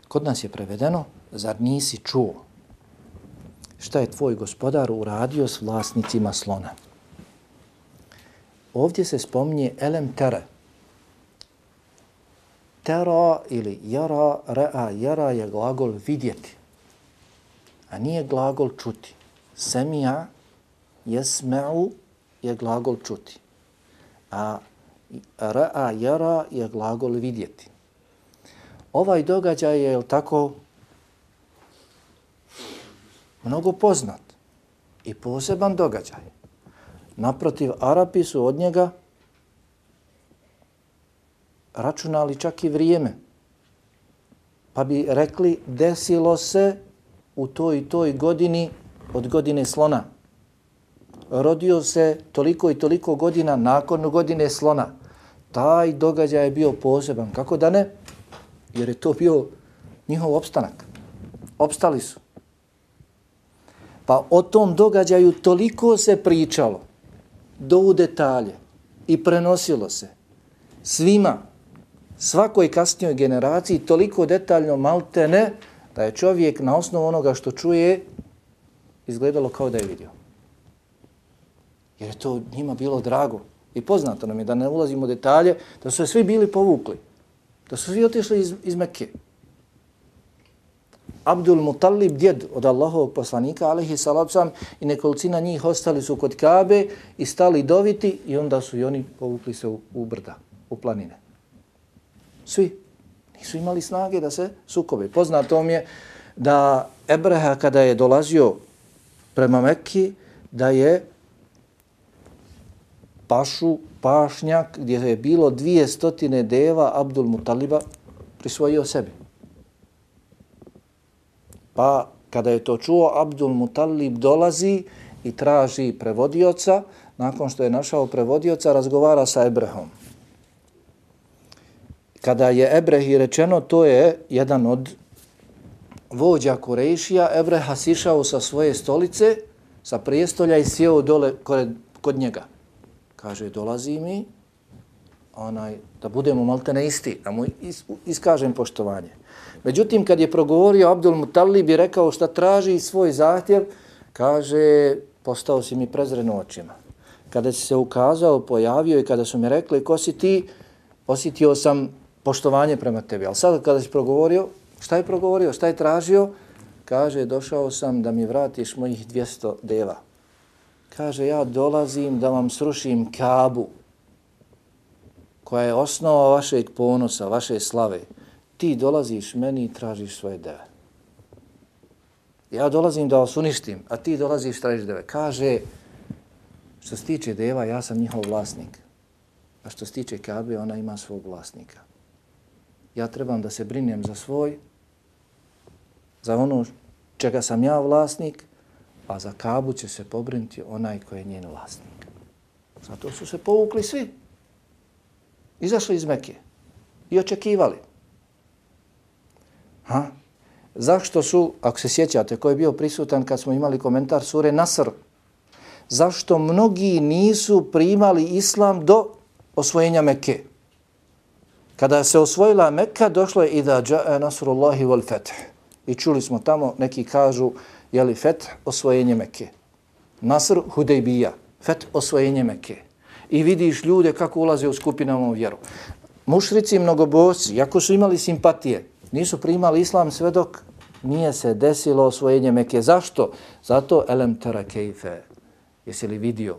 Kod nas je prevedeno, zar nisi čuo šta je tvoj gospodar uradio s vlasnicima slona? Ovdje se spominje elem tera. Tera ili jara, rea, jara je glagol vidjeti, a nije glagol čuti. Semija, jesme'u je glagol čuti, a ra'a jara je glagol vidjeti. Ovaj događaj je, tako, mnogo poznat i poseban događaj. Naprotiv, Arapi su od njega računali čak i vrijeme. Pa bi rekli, desilo se u toj i toj godini od godine slona. Rodio se toliko i toliko godina nakon godine slona. Taj događaj je bio poseban. Kako da ne? Jer je to bio njihov opstanak. Opstali su. Pa o tom događaju toliko se pričalo do u detalje i prenosilo se svima, svakoj kasnijoj generaciji toliko detaljno maltene da je čovjek na osnovu onoga što čuje izgledalo kao da je vidio. Jer je to njima bilo drago i poznato nam je da ne ulazimo u detalje, da su svi bili povukli, da su svi otišli iz, iz Mekke. Abdul Mutallib, djed od Allahovog poslanika, alihi salacom, i nekolicina njih ostali su kod Kabe i stali doviti i onda su i oni povukli se u, u brda, u planine. Svi nisu imali snage da se sukobe. Poznato mi je da Ebreha kada je dolazio prema Mekki, da je pašu, pašnjak, gdje je bilo dvije stotine deva Abdul Mutaliba prisvojio sebi. Pa kada je to čuo, Abdul Mutalib dolazi i traži prevodioca. Nakon što je našao prevodioca, razgovara sa Ebrehom. Kada je Ebrehi rečeno, to je jedan od vođa Kurejšija, Ebreha sišao sa svoje stolice, sa prijestolja i sjeo dole kod, kod njega. Kaže, dolazi mi onaj, da budemo maltene isti, da mu iskažem poštovanje. Međutim, kad je progovorio Abdul Mutalib i rekao šta traži svoj zahtjev, kaže, postao si mi prezren očima. Kada si se ukazao, pojavio i kada su mi rekli ko si ti, osjetio sam poštovanje prema tebi. Ali sad kada si progovorio, šta je progovorio, šta je tražio, kaže, došao sam da mi vratiš mojih 200 deva. Kaže, ja dolazim da vam srušim kabu, koja je osnova vašeg ponosa, vaše slave ti dolaziš meni i tražiš svoje deve. Ja dolazim da vas uništim, a ti dolaziš i tražiš deve. Kaže, što se tiče deva, ja sam njihov vlasnik. A što se tiče Kabe, ona ima svog vlasnika. Ja trebam da se brinem za svoj, za ono čega sam ja vlasnik, a za Kabu će se pobrinuti onaj koji je njen vlasnik. Zato su se povukli svi. Izašli iz Mekije i očekivali. Ha? Zašto su, ako se sjećate, ko je bio prisutan kad smo imali komentar sure Nasr, zašto mnogi nisu primali islam do osvojenja Mekke? Kada se osvojila Mekka, došlo je i da jae nasrullahi wal feth. I čuli smo tamo, neki kažu, jeli, feth osvojenje Mekke? Nasr Hudejbija, feth osvojenje Mekke. I vidiš ljude kako ulaze u skupinama u vjeru. Mušrici i mnogobosti, jako su imali simpatije, nisu primali islam sve dok nije se desilo osvojenje Mekke. Zašto? Zato elem tera kejfe. Jesi li vidio?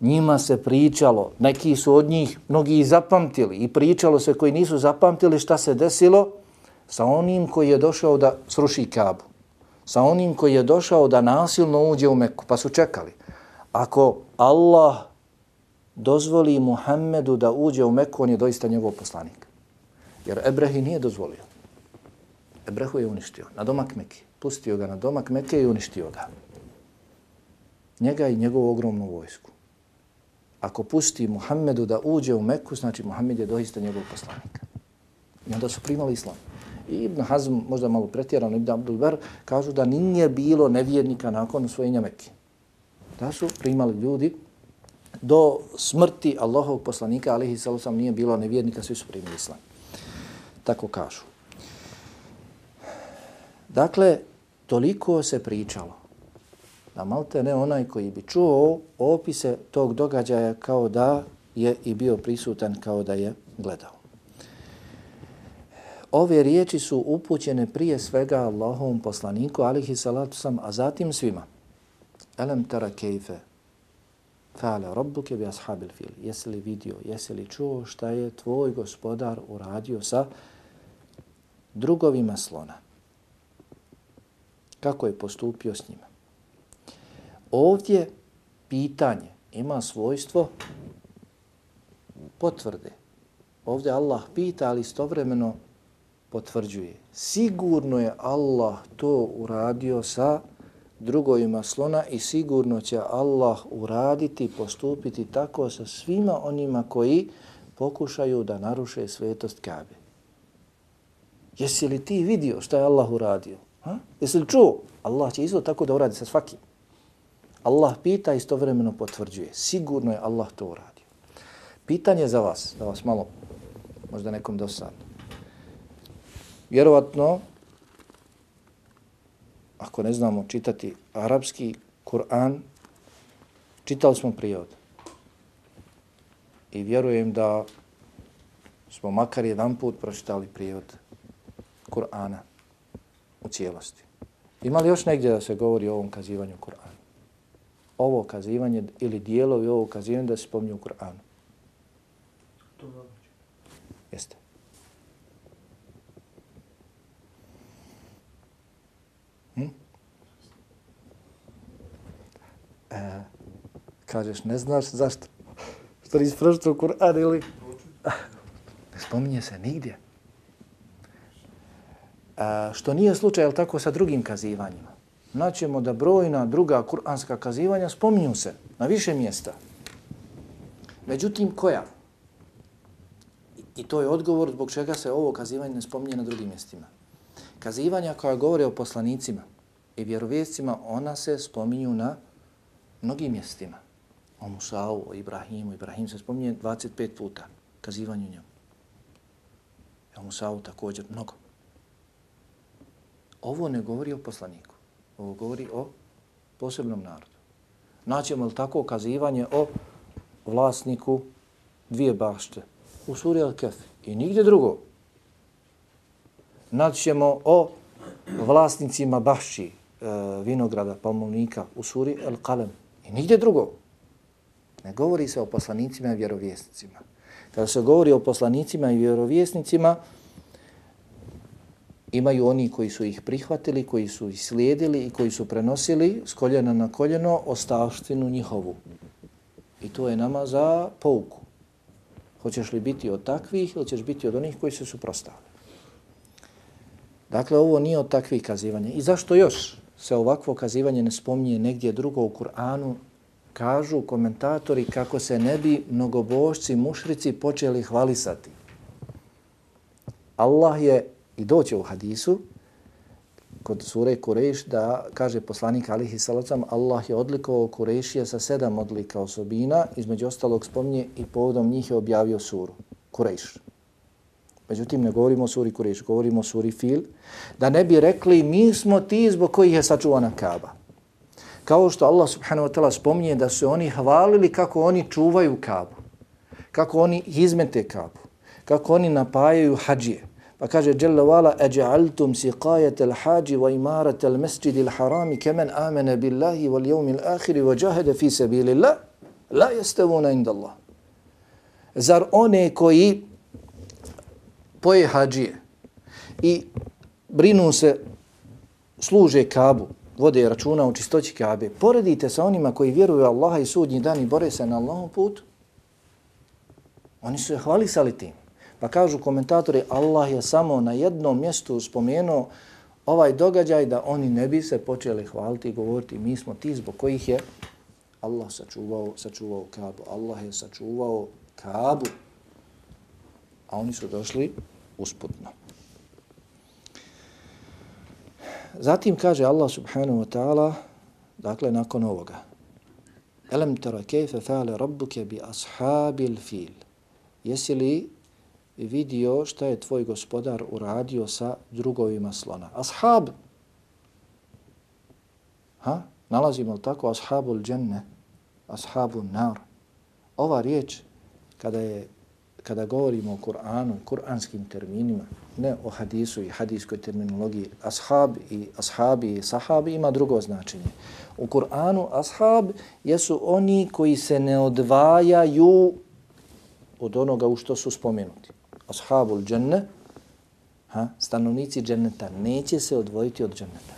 njima se pričalo, neki su od njih mnogi i zapamtili i pričalo se koji nisu zapamtili šta se desilo sa onim koji je došao da sruši Kabu, sa onim koji je došao da nasilno uđe u Meku, pa su čekali. Ako Allah dozvoli Muhammedu da uđe u Meku, on je doista njegov poslanik. Jer Ebrehi nije dozvolio. Ebrehu je uništio na domak Meki. Pustio ga na domak Mekke i uništio ga. Njega i njegovu ogromnu vojsku. Ako pusti Muhammedu da uđe u Meku, znači Muhammed je doista njegov poslanik. I onda su primali islam. I Ibn Hazm, možda malo pretjerano, Ibn Abdul kažu da nije bilo nevjernika nakon usvojenja Mekke. Da su primali ljudi do smrti Allahovog poslanika, alihi sallam, nije bilo nevjernika, svi su primili islam. Tako kažu. Dakle, toliko se pričalo da malte ne onaj koji bi čuo opise tog događaja kao da je i bio prisutan, kao da je gledao. Ove riječi su upućene prije svega Allahovom poslaniku, alihi salatu sam, a zatim svima. Elem tara kejfe, fa'ala rabbuke bi ashabil fil. Jesi li vidio, jesi li čuo šta je tvoj gospodar uradio sa drugovima slona? Kako je postupio s njima? Ovdje pitanje ima svojstvo potvrde. Ovdje Allah pita, ali istovremeno potvrđuje. Sigurno je Allah to uradio sa drugovima slona i sigurno će Allah uraditi, postupiti tako sa svima onima koji pokušaju da naruše svetost Kabe. Jesi li ti vidio što je Allah uradio? Ha? Jesi li čuo? Allah će isto tako da uradi sa svakim. Allah pita istovremeno potvrđuje. Sigurno je Allah to uradio. Pitanje za vas, da vas malo, možda nekom dosadno. Vjerovatno, ako ne znamo čitati arapski Kur'an, čitali smo prijevod. I vjerujem da smo makar jedan put pročitali prijevod Kur'ana u cijelosti. Ima li još negdje da se govori o ovom kazivanju Kur'ana? Ovo kazivanje ili dijelovi ovo kazivanje da se spomnju u Kur'anu? Jeste. E, kažeš, ne znaš zašto? Što nisi pročitao Kur'an ili... Ne spominje se nigdje. A, što nije slučaj, jel tako, sa drugim kazivanjima. Naćemo da brojna druga kuranska kazivanja spominju se na više mjesta. Međutim, koja? I to je odgovor zbog čega se ovo kazivanje ne spominje na drugim mjestima. Kazivanja koja govore o poslanicima i vjerovjescima, ona se spominju na mnogim mjestima. O Musa'u, o Ibrahimu. Ibrahim se spominje 25 puta kazivanju njemu. O Musa'u također mnogo. Ovo ne govori o poslaniku. Ovo govori o posebnom narodu. Naćemo li tako kazivanje o vlasniku dvije bašte u suri Al-Kef i nigdje drugo. Naćemo o vlasnicima bašći e, vinograda, palmovnika u suri Al-Qalem i nigdje drugo. Ne govori se o poslanicima i vjerovjesnicima. Kada se govori o poslanicima i vjerovjesnicima, imaju oni koji su ih prihvatili, koji su ih slijedili i koji su prenosili s koljena na koljeno ostavštinu njihovu. I to je nama za pouku. Hoćeš li biti od takvih ili ćeš biti od onih koji se suprostavljaju. Dakle, ovo nije od takvih kazivanja. I zašto još se ovakvo kazivanje ne spominje negdje drugo u Kur'anu? Kažu komentatori kako se ne bi mnogobošci, mušrici počeli hvalisati. Allah je I doće u hadisu kod sure Kureš da kaže poslanik alihi salacom Allah je odlikovao Kurešija sa sedam odlika osobina, između ostalog spominje i povodom njih je objavio suru Kureš. Međutim, ne govorimo o suri Kureš, govorimo o suri Fil, da ne bi rekli mi smo ti zbog kojih je sačuvana Kaaba. Kao što Allah subhanahu wa ta'ala spominje da su oni hvalili kako oni čuvaju Kaabu, kako oni izmete Kaabu, kako oni napajaju hađije, Pa kaže Jalla wala aj'altum siqayat al-haji wa imarat al-masjid al-haram kaman amana billahi wal yawm al-akhir wa jahada fi sabilillah. La yastawuna inda Allah. Zar one koji poje hađije i brinu se, služe kabu, vode računa u čistoći kabe, poredite sa onima koji vjeruju Allaha i sudnji dan i bore se na Allahom putu, oni su je hvalisali tim. Pa kažu komentatori, Allah je samo na jednom mjestu spomenuo ovaj događaj da oni ne bi se počeli hvaliti i govoriti mi smo ti zbog kojih je Allah sačuvao, sačuvao Kabu. Allah je sačuvao Kabu. A oni su došli usputno. Zatim kaže Allah subhanahu wa ta'ala, dakle nakon ovoga, Elem tara kejfe fale rabbuke bi ashabil fil. Jesi li vidio šta je tvoj gospodar uradio sa drugovima slona? Ashab. Ha? Nalazimo li tako ashabul dženne, ashabul nar? Ova riječ, kada je kada govorimo o Kur'anu, kur'anskim terminima, ne o hadisu i hadijskoj terminologiji, ashab i ashabi i sahabi ima drugo značenje. U Kur'anu ashab jesu oni koji se ne odvajaju od onoga u što su spomenuti. Ashabul dženne, ha, stanovnici dženneta, neće se odvojiti od dženneta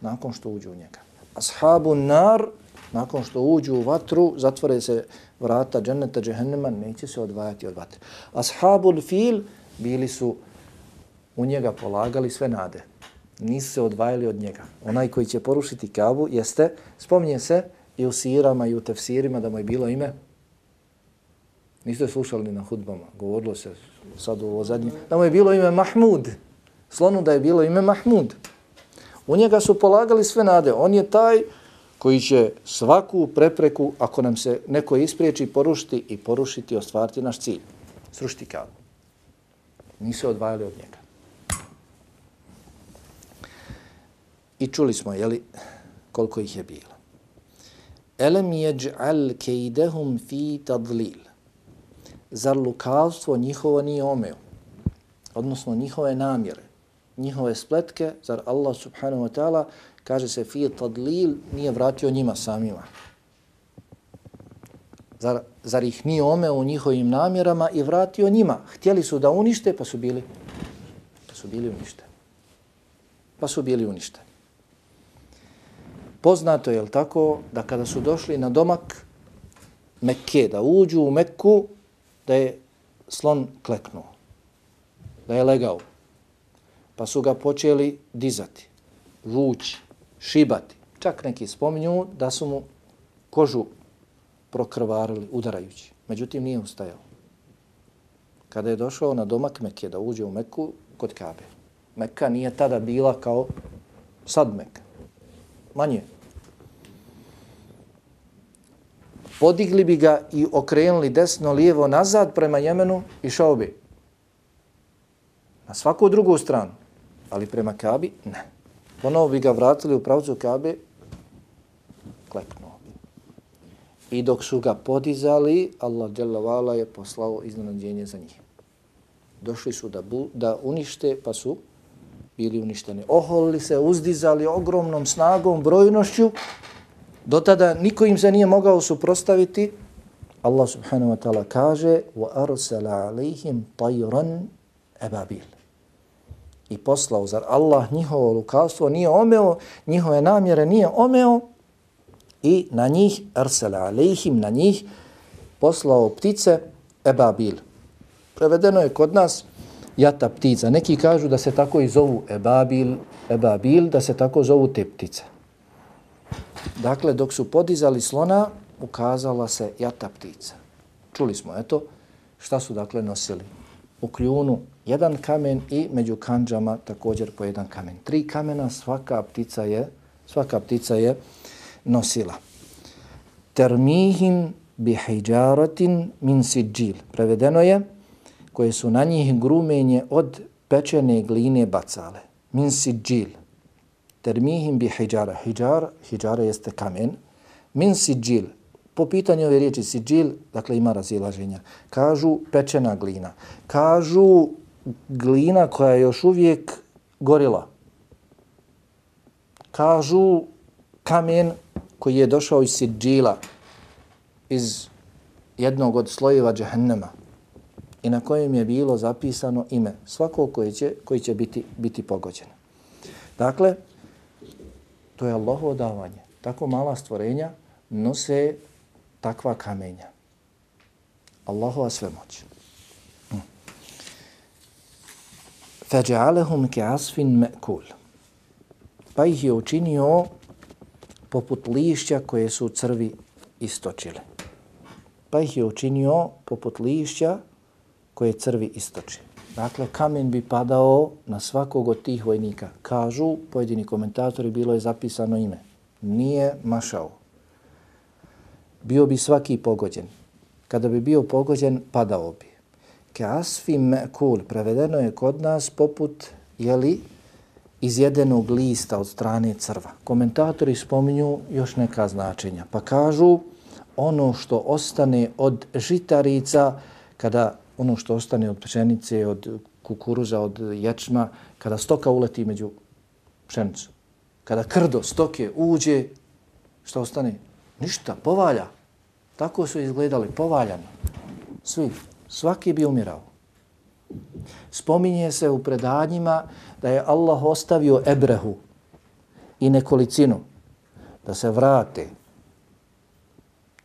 nakon što uđu u njega. Ashabu nar, nakon što uđu u vatru, zatvore se vrata dženneta, džehennema, neće se odvajati od vatre. Ashabul fil bili su u njega polagali sve nade. Nisu se odvajali od njega. Onaj koji će porušiti kabu jeste, spominje se i u sirama i u tefsirima da mu je bilo ime. Niste slušali na hudbama, govorilo se sad u ovo zadnje, da mu je bilo ime Mahmud. Slonu da je bilo ime Mahmud. U njega su polagali sve nade. On je taj koji će svaku prepreku, ako nam se neko ispriječi, porušiti i porušiti i ostvariti naš cilj. Srušiti kabu. Nisu odvajali od njega. I čuli smo, jeli, koliko ih je bilo. Elem jeđ'al kejdehum fi tadlil. Zar lukavstvo njihovo nije omeo? Odnosno njihove namjere, njihove spletke, zar Allah subhanahu wa ta'ala kaže se fi tadlil nije vratio njima samima. Zar, zar ih nije omeo u njihovim namjerama i vratio njima? Htjeli su da unište, pa su bili, pa su bili uništeni. Pa su bili uništeni. Poznato je tako da kada su došli na domak Mekke, da uđu u Mekku, da je slon kleknuo, da je legao. Pa su ga počeli dizati, vući, šibati. Čak neki spominju da su mu kožu prokrvarili udarajući. Međutim, nije ustajao. Kada je došao na domak Mekke da uđe u Meku kod Kabe. Mekka nije tada bila kao sad Mekka. Manje. Podigli bi ga i okrenuli desno, lijevo, nazad prema Jemenu i šao bi. Na svaku drugu stranu. Ali prema Kabi, ne ponovo bi ga vratili u pravcu Kabe, kleknuo bi. I dok su ga podizali, Allah dželavala je poslao iznenađenje za njih. Došli su da, bu, da unište, pa su bili uništeni. Oholili se, uzdizali ogromnom snagom, brojnošću. Do tada niko im se nije mogao suprostaviti. Allah subhanahu wa ta'ala kaže وَأَرْسَلَ عَلَيْهِمْ طَيْرًا أَبَابِيلًا i poslao, zar Allah njihovo lukavstvo nije omeo, njihove namjere nije omeo i na njih, arsala alejhim, na njih poslao ptice ebabil. Prevedeno je kod nas jata ptica. Neki kažu da se tako i zovu ebabil, ebabil, da se tako zovu te ptice. Dakle, dok su podizali slona, ukazala se jata ptica. Čuli smo, eto, šta su dakle nosili? U kljunu jedan kamen i među kanđama također po jedan kamen. Tri kamena svaka ptica je svaka ptica je nosila. Termihim bihijaratin min siđil. Prevedeno je koje su na njih grumenje od pečene gline bacale. Min siđil. Termihim bi hijjara. Hijjar, hijjara jeste kamen. Min siđil. Po pitanju ove riječi siđil, dakle ima razilaženja. Kažu pečena glina. Kažu glina koja je još uvijek gorila. Kažu kamen koji je došao iz Sidžila. iz jednog od slojeva džahennema i na kojem je bilo zapisano ime svakog koji će, koji će biti, biti pogođen. Dakle, to je Allahovo davanje. Tako mala stvorenja nose takva kamenja. Allahova svemoć. Hm. فَجَعَلَهُمْ كَعَصْفٍ مَأْكُولٍ Pa ih je učinio poput lišća koje su crvi istočile. Pa ih je učinio poput lišća koje crvi istoči. Dakle, kamen bi padao na svakog od tih vojnika. Kažu, pojedini komentatori, bilo je zapisano ime. Nije mašao. Bio bi svaki pogođen. Kada bi bio pogođen, padao bi. Kasfi mekul, prevedeno je kod nas poput, jeli, izjedenog lista od strane crva. Komentatori spominju još neka značenja. Pa kažu, ono što ostane od žitarica, kada ono što ostane od pšenice, od kukuruza, od ječma, kada stoka uleti među pšenicu, kada krdo stoke uđe, što ostane? Ništa, povalja. Tako su izgledali, povaljani. Svi, svaki bi umirao. Spominje se u predanjima da je Allah ostavio Ebrehu i nekolicinu da se vrate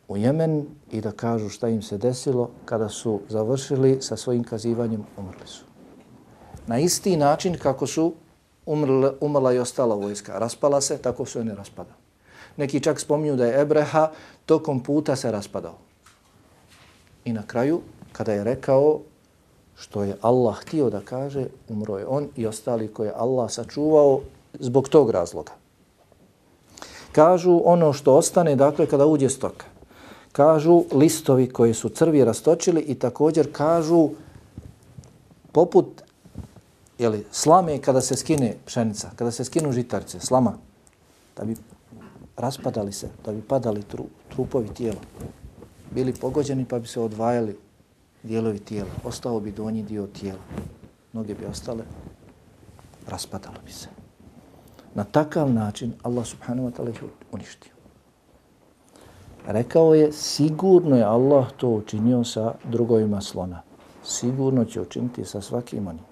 u Jemen i da kažu šta im se desilo kada su završili sa svojim kazivanjem, umrli su. Na isti način kako su umrla, umrla i ostala vojska. Raspala se, tako su ne raspada. Neki čak spominju da je Ebreha tokom puta se raspadao. I na kraju, kada je rekao što je Allah htio da kaže, umro je on i ostali koje je Allah sačuvao zbog tog razloga. Kažu ono što ostane, dakle, kada uđe stoka kažu listovi koji su crvi rastočili i također kažu poput jeli, slame kada se skine pšenica, kada se skinu žitarce, slama, da bi raspadali se, da bi padali tru, trupovi tijela. Bili pogođeni pa bi se odvajali dijelovi tijela. Ostao bi donji dio tijela. Noge bi ostale, raspadalo bi se. Na takav način Allah subhanahu wa ta'ala ih uništio. Rekao je, sigurno je Allah to učinio sa drugovima slona. Sigurno će učiniti sa svakim onim.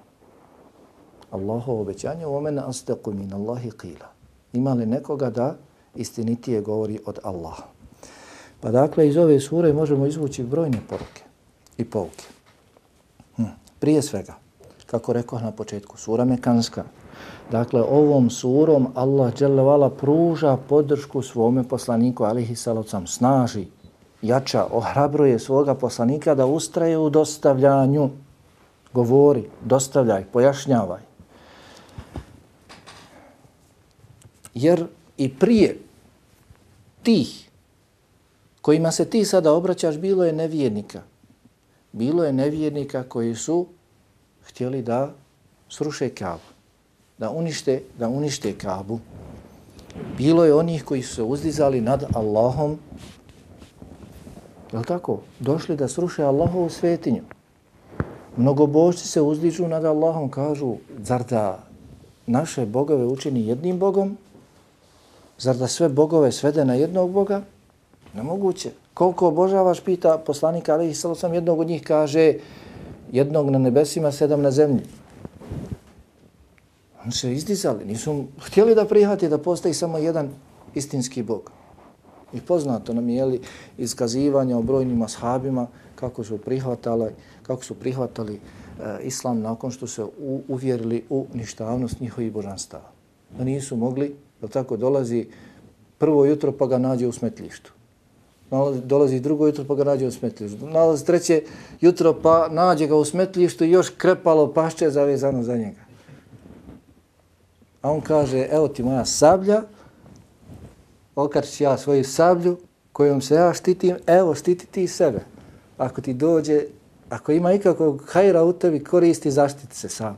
Allahovo obećanje u omena asteku min Allahi qila. Ima li nekoga da istinitije govori od Allaha? Pa dakle, iz ove sure možemo izvući brojne poruke i pouke. Hm. Prije svega, kako rekao na početku, sura Mekanska, Dakle, ovom surom Allah dželevala pruža podršku svome poslaniku, alihi salocam, snaži, jača, ohrabruje svoga poslanika da ustraje u dostavljanju, govori, dostavljaj, pojašnjavaj. Jer i prije tih kojima se ti sada obraćaš, bilo je nevjernika. Bilo je nevjernika koji su htjeli da sruše kavu da unište, da unište Kabu. Bilo je onih koji su se uzdizali nad Allahom, je tako? Došli da sruše Allahovu svetinju. Mnogobožci se uzdižu nad Allahom, kažu, zar da naše bogove učini jednim bogom? Zar da sve bogove svede na jednog boga? Nemoguće. Koliko obožavaš, pita poslanik ali sam jednog od njih kaže, jednog na nebesima, sedam na zemlji. Oni se izdizali, nisu htjeli da prihvati da postoji samo jedan istinski Bog. I poznato nam je li iskazivanje o brojnim ashabima kako su prihvatali, kako su prihvatali e, islam nakon što se u, uvjerili u ništavnost njihovih božanstava. Da nisu mogli, da tako dolazi prvo jutro pa ga nađe u smetljištu. Dolazi drugo jutro pa ga nađe u smetlištu. Nalazi treće jutro pa nađe ga u smetlištu i još krepalo pašće zavezano za njega. A on kaže, evo ti moja sablja, okačiš ja svoju sablju kojom se ja štitim, evo štiti ti sebe. Ako ti dođe, ako ima ikakvog hajra u tebi, koristi, zaštiti se sam.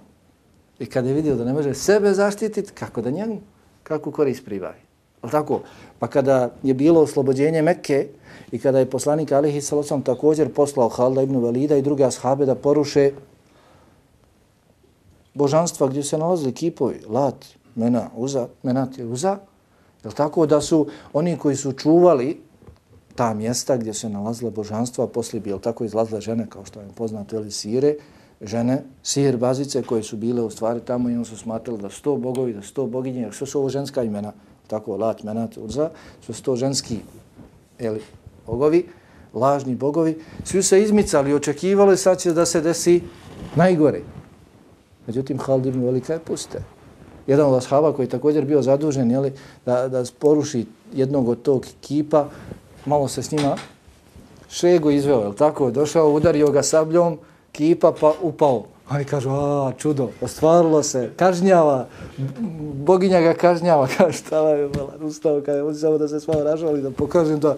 I kada je vidio da ne može sebe zaštititi, kako da njemu, kako korist pribavi. Ali tako? Pa kada je bilo oslobođenje Mekke i kada je poslanik Alihi Salosam također poslao Halda ibn Valida i druge ashabe da poruše božanstva gdje se nalazili kipovi, lat, mena, uza, menat je uza, je tako da su oni koji su čuvali ta mjesta gdje se nalazile božanstva, poslije bi tako izlazile žene, kao što je poznato, ili sire, žene, sir bazice koje su bile u stvari tamo i oni su smatrali da sto bogovi, da sto boginje, jer što su ovo ženska imena, tako lat, menat, urza, su sto ženski ili, bogovi, lažni bogovi, svi se izmicali, očekivali sad će da se desi najgore. Međutim, Halid ibn Velika je puste. Jedan od ashaba koji je također bio zadužen jeli, da, da poruši jednog od tog kipa, malo se s njima šegu izveo, je tako? Došao, udario ga sabljom, kipa pa upao. Oni kažu, a, čudo, ostvarilo se, kažnjava, boginja ga kažnjava, kaže, šta je, mala, ustao, kaže, on samo da se s vama ražali, da pokažem da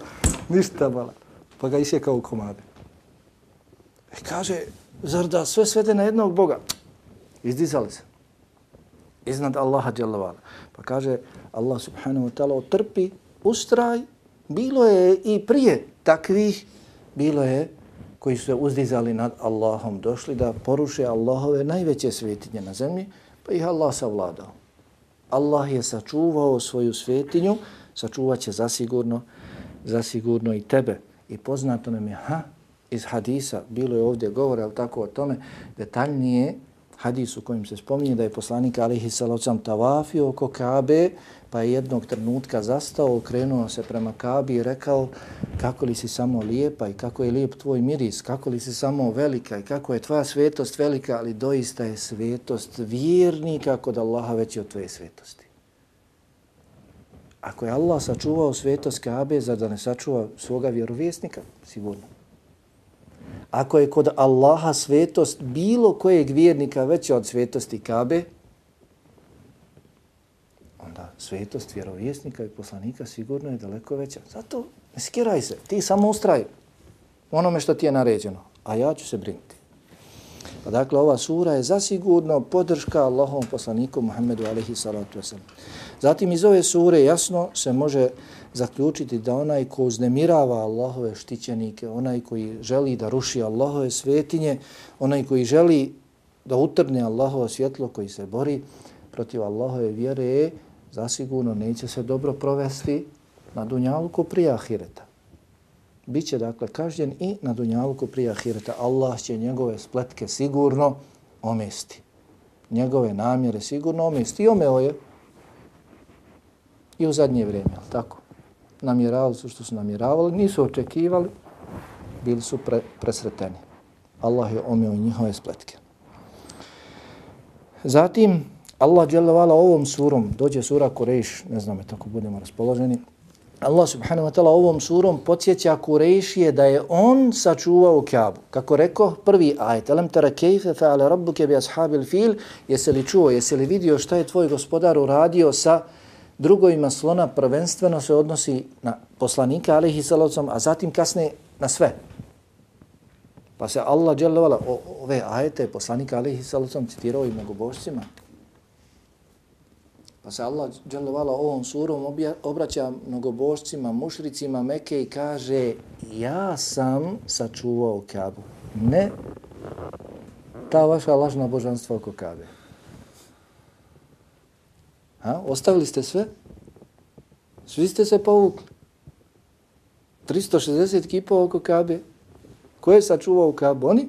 ništa, mala. Pa ga isjekao u komade. I e, kaže, zar da sve svede na jednog Boga? Izdizali se. Iznad Allaha djelovala. Pa kaže, Allah subhanahu wa ta'ala otrpi, ustraj, bilo je i prije takvih, bilo je koji su se uzdizali nad Allahom, došli da poruše Allahove najveće svetinje na zemlji, pa ih Allah savladao. Allah je sačuvao svoju svetinju, sačuvat će zasigurno, zasigurno i tebe. I poznato nam je, ha, iz hadisa, bilo je ovdje govore, ali tako o tome, detaljnije hadis u kojem se spominje da je poslanik alihi salocam tavafio oko Kabe, pa je jednog trenutka zastao, okrenuo se prema Kabi i rekao kako li si samo lijepa i kako je lijep tvoj miris, kako li si samo velika i kako je tvoja svetost velika, ali doista je svetost vjernika kod Allaha veći od tvoje svetosti. Ako je Allah sačuvao svetost Kabe, za da ne sačuva svoga vjerovjesnika? Sigurno. Ako je kod Allaha svetost bilo kojeg vjernika veća od svetosti Kabe, onda svetost vjerovjesnika i poslanika sigurno je daleko veća. Zato ne skiraj se, ti samo ustraj onome što ti je naređeno, a ja ću se brinuti. Pa dakle, ova sura je zasigurno podrška Allahovom poslaniku Muhammedu alaihi salatu wasalam. Zatim iz ove sure jasno se može zaključiti da onaj ko uznemirava Allahove štićenike, onaj koji želi da ruši Allahove svetinje, onaj koji želi da utrne Allahovo svjetlo koji se bori protiv Allahove vjere, zasigurno neće se dobro provesti na dunjalku prije ahireta. Biće dakle kažnjen i na dunjalku prije ahireta. Allah će njegove spletke sigurno omesti. Njegove namjere sigurno omesti. I omeo je i u zadnje vrijeme, tako? Namjeravali su što su namjeravali, nisu očekivali, bili su pre, presreteni. Allah je omeo njihove spletke. Zatim, Allah dželevala ovom surom, dođe sura Kurejš, ne znam je tako budemo raspoloženi, Allah subhanahu wa ta'ala ovom surom podsjeća Kurejšije da je on sačuvao Kaabu. Kako rekao prvi ajet, alam tara kejfe fa'ale rabbuke bi ashabil fil, jesi li čuo, jesi li vidio šta je tvoj gospodar uradio sa drugovima slona, prvenstveno se odnosi na poslanika, alihi salavcom, a zatim kasne na sve. Pa se Allah dželovala ove ajete poslanika, alihi salavcom, citirao i mnogobožcima, Pa se Allah dželovala ovom surom obraća mnogobožcima, mušricima Meke i kaže ja sam sačuvao Kabu. Ne ta vaša lažna božanstva oko Kabe. Ha? Ostavili ste sve? Svi ste se povukli. 360 kipova oko Kabe. Ko je sačuvao Kabu? Oni?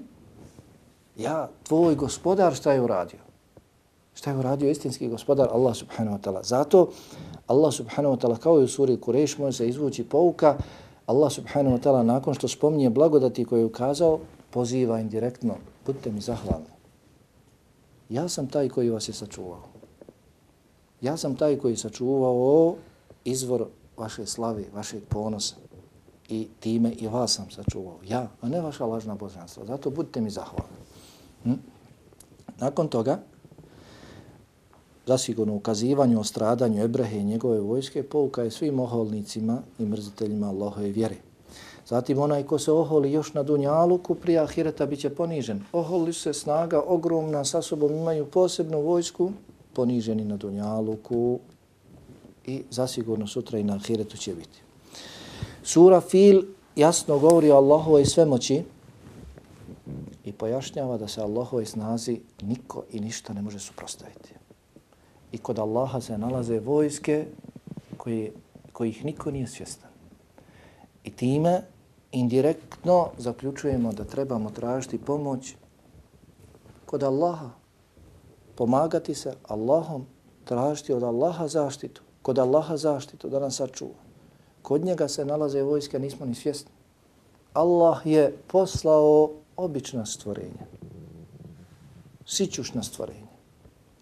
Ja, tvoj gospodar, šta je uradio? Šta je uradio istinski gospodar Allah subhanahu wa ta'ala? Zato Allah subhanahu wa ta'ala kao i u suri Kureš može se izvući pouka. Allah subhanahu wa ta'ala nakon što spominje blagodati koje je ukazao, poziva indirektno, budite mi zahvalni. Ja sam taj koji vas je sačuvao. Ja sam taj koji je sačuvao izvor vaše slave, vašeg ponosa. I time i vas sam sačuvao. Ja, a ne vaša lažna božanstva. Zato budite mi zahvalni. Hm? Nakon toga, zasigurno ukazivanju o stradanju Ebrehe i njegove vojske pouka je svim oholnicima i mrziteljima Allahove vjere. Zatim onaj ko se oholi još na Dunjaluku prije Ahireta bit će ponižen. Oholi se snaga ogromna, sa sobom imaju posebnu vojsku, poniženi na Dunjaluku i zasigurno sutra i na Ahiretu će biti. Sura Fil jasno govori o Allahove svemoći i pojašnjava da se Allahove snazi niko i ništa ne može suprostaviti i kod Allaha se nalaze vojske koji, kojih niko nije svjestan. I time indirektno zaključujemo da trebamo tražiti pomoć kod Allaha. Pomagati se Allahom, tražiti od Allaha zaštitu, kod Allaha zaštitu da nas sačuva. Kod njega se nalaze vojske, nismo ni svjesni. Allah je poslao obična stvorenja, sićušna stvorenja.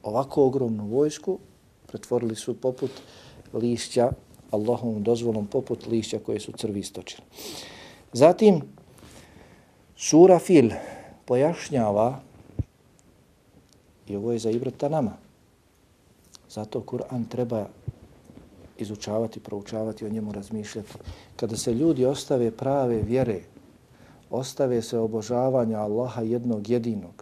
Ovako ogromnu vojsku pretvorili su poput lišća, Allahovom dozvolom poput lišća koje su crvi istočili. Zatim, sura Fil pojašnjava, i ovo je za ibrata nama, zato Kur'an treba izučavati, proučavati, o njemu razmišljati. Kada se ljudi ostave prave vjere, ostave se obožavanja Allaha jednog jedinog,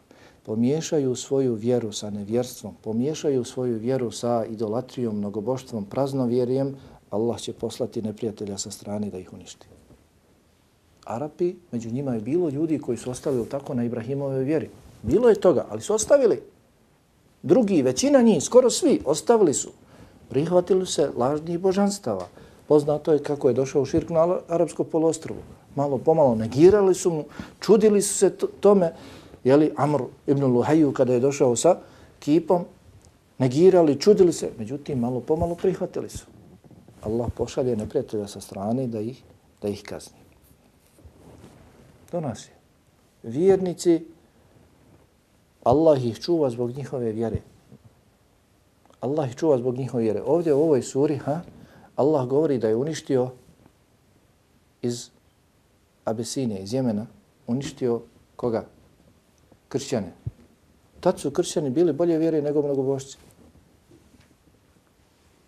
pomiješaju svoju vjeru sa nevjerstvom, pomiješaju svoju vjeru sa idolatrijom, mnogoboštvom, praznovjerjem, Allah će poslati neprijatelja sa strane da ih uništi. Arapi, među njima je bilo ljudi koji su ostavili tako na Ibrahimove vjeri. Bilo je toga, ali su ostavili. Drugi, većina njih, skoro svi, ostavili su. Prihvatili se lažnih božanstava. Poznato je kako je došao širk na Arapsko polostrovo. Malo pomalo negirali su mu, čudili su se tome. Jeli, Amr ibn Luhaju kada je došao sa kipom, negirali, čudili se. Međutim, malo pomalo prihvatili su. Allah pošalje neprijatelja sa strane da ih, da ih kazni. Do nas je. Vjernici, Allah ih čuva zbog njihove vjere. Allah ih čuva zbog njihove vjere. Ovdje u ovoj suri, ha, Allah govori da je uništio iz Abesinije, iz Jemena, uništio koga? Kršćane. Tad su kršćani bili bolje vjere nego mnogobošci.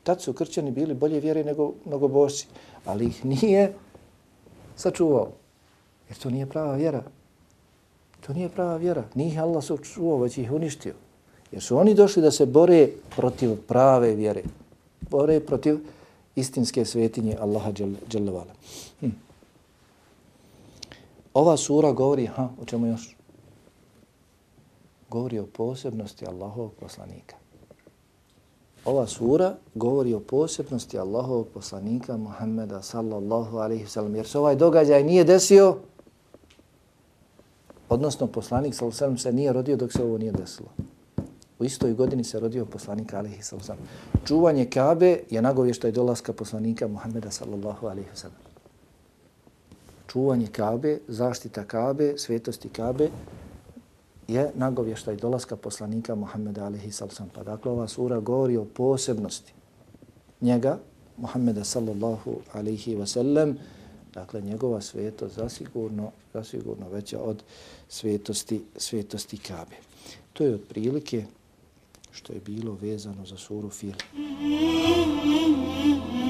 Tad su kršćani bili bolje vjere nego mnogobošci, ali ih nije sačuvao. Jer to nije prava vjera. To nije prava vjera. Nije Allah sačuvao, već ih uništio. Jer su oni došli da se bore protiv prave vjere. Bore protiv istinske svetinje Allaha Đelevala. Hm. Ova sura govori, ha, o čemu još? Govori o posebnosti Allahovog poslanika. Ova sura govori o posebnosti Allahovog poslanika Muhammeda sallallahu alaihi sallam. Jer se ovaj događaj nije desio, odnosno poslanik sallallahu alaihi sallam se nije rodio dok se ovo nije desilo. U istoj godini se rodio poslanik alaihi sallam. Čuvanje Kabe je nagovještaj dolaska poslanika Muhammeda sallallahu alaihi sallam. Čuvanje Kabe, zaštita Kabe, svetosti Kabe je nagovještaj dolaska poslanika Muhammeda alaihi sallam. Pa dakle ova sura govori o posebnosti njega, Muhammeda sallallahu alaihi wasallam, dakle njegova svetost zasigurno, zasigurno veća od svetosti, svetosti Kabe. To je otprilike što je bilo vezano za suru Fil. Mm -hmm.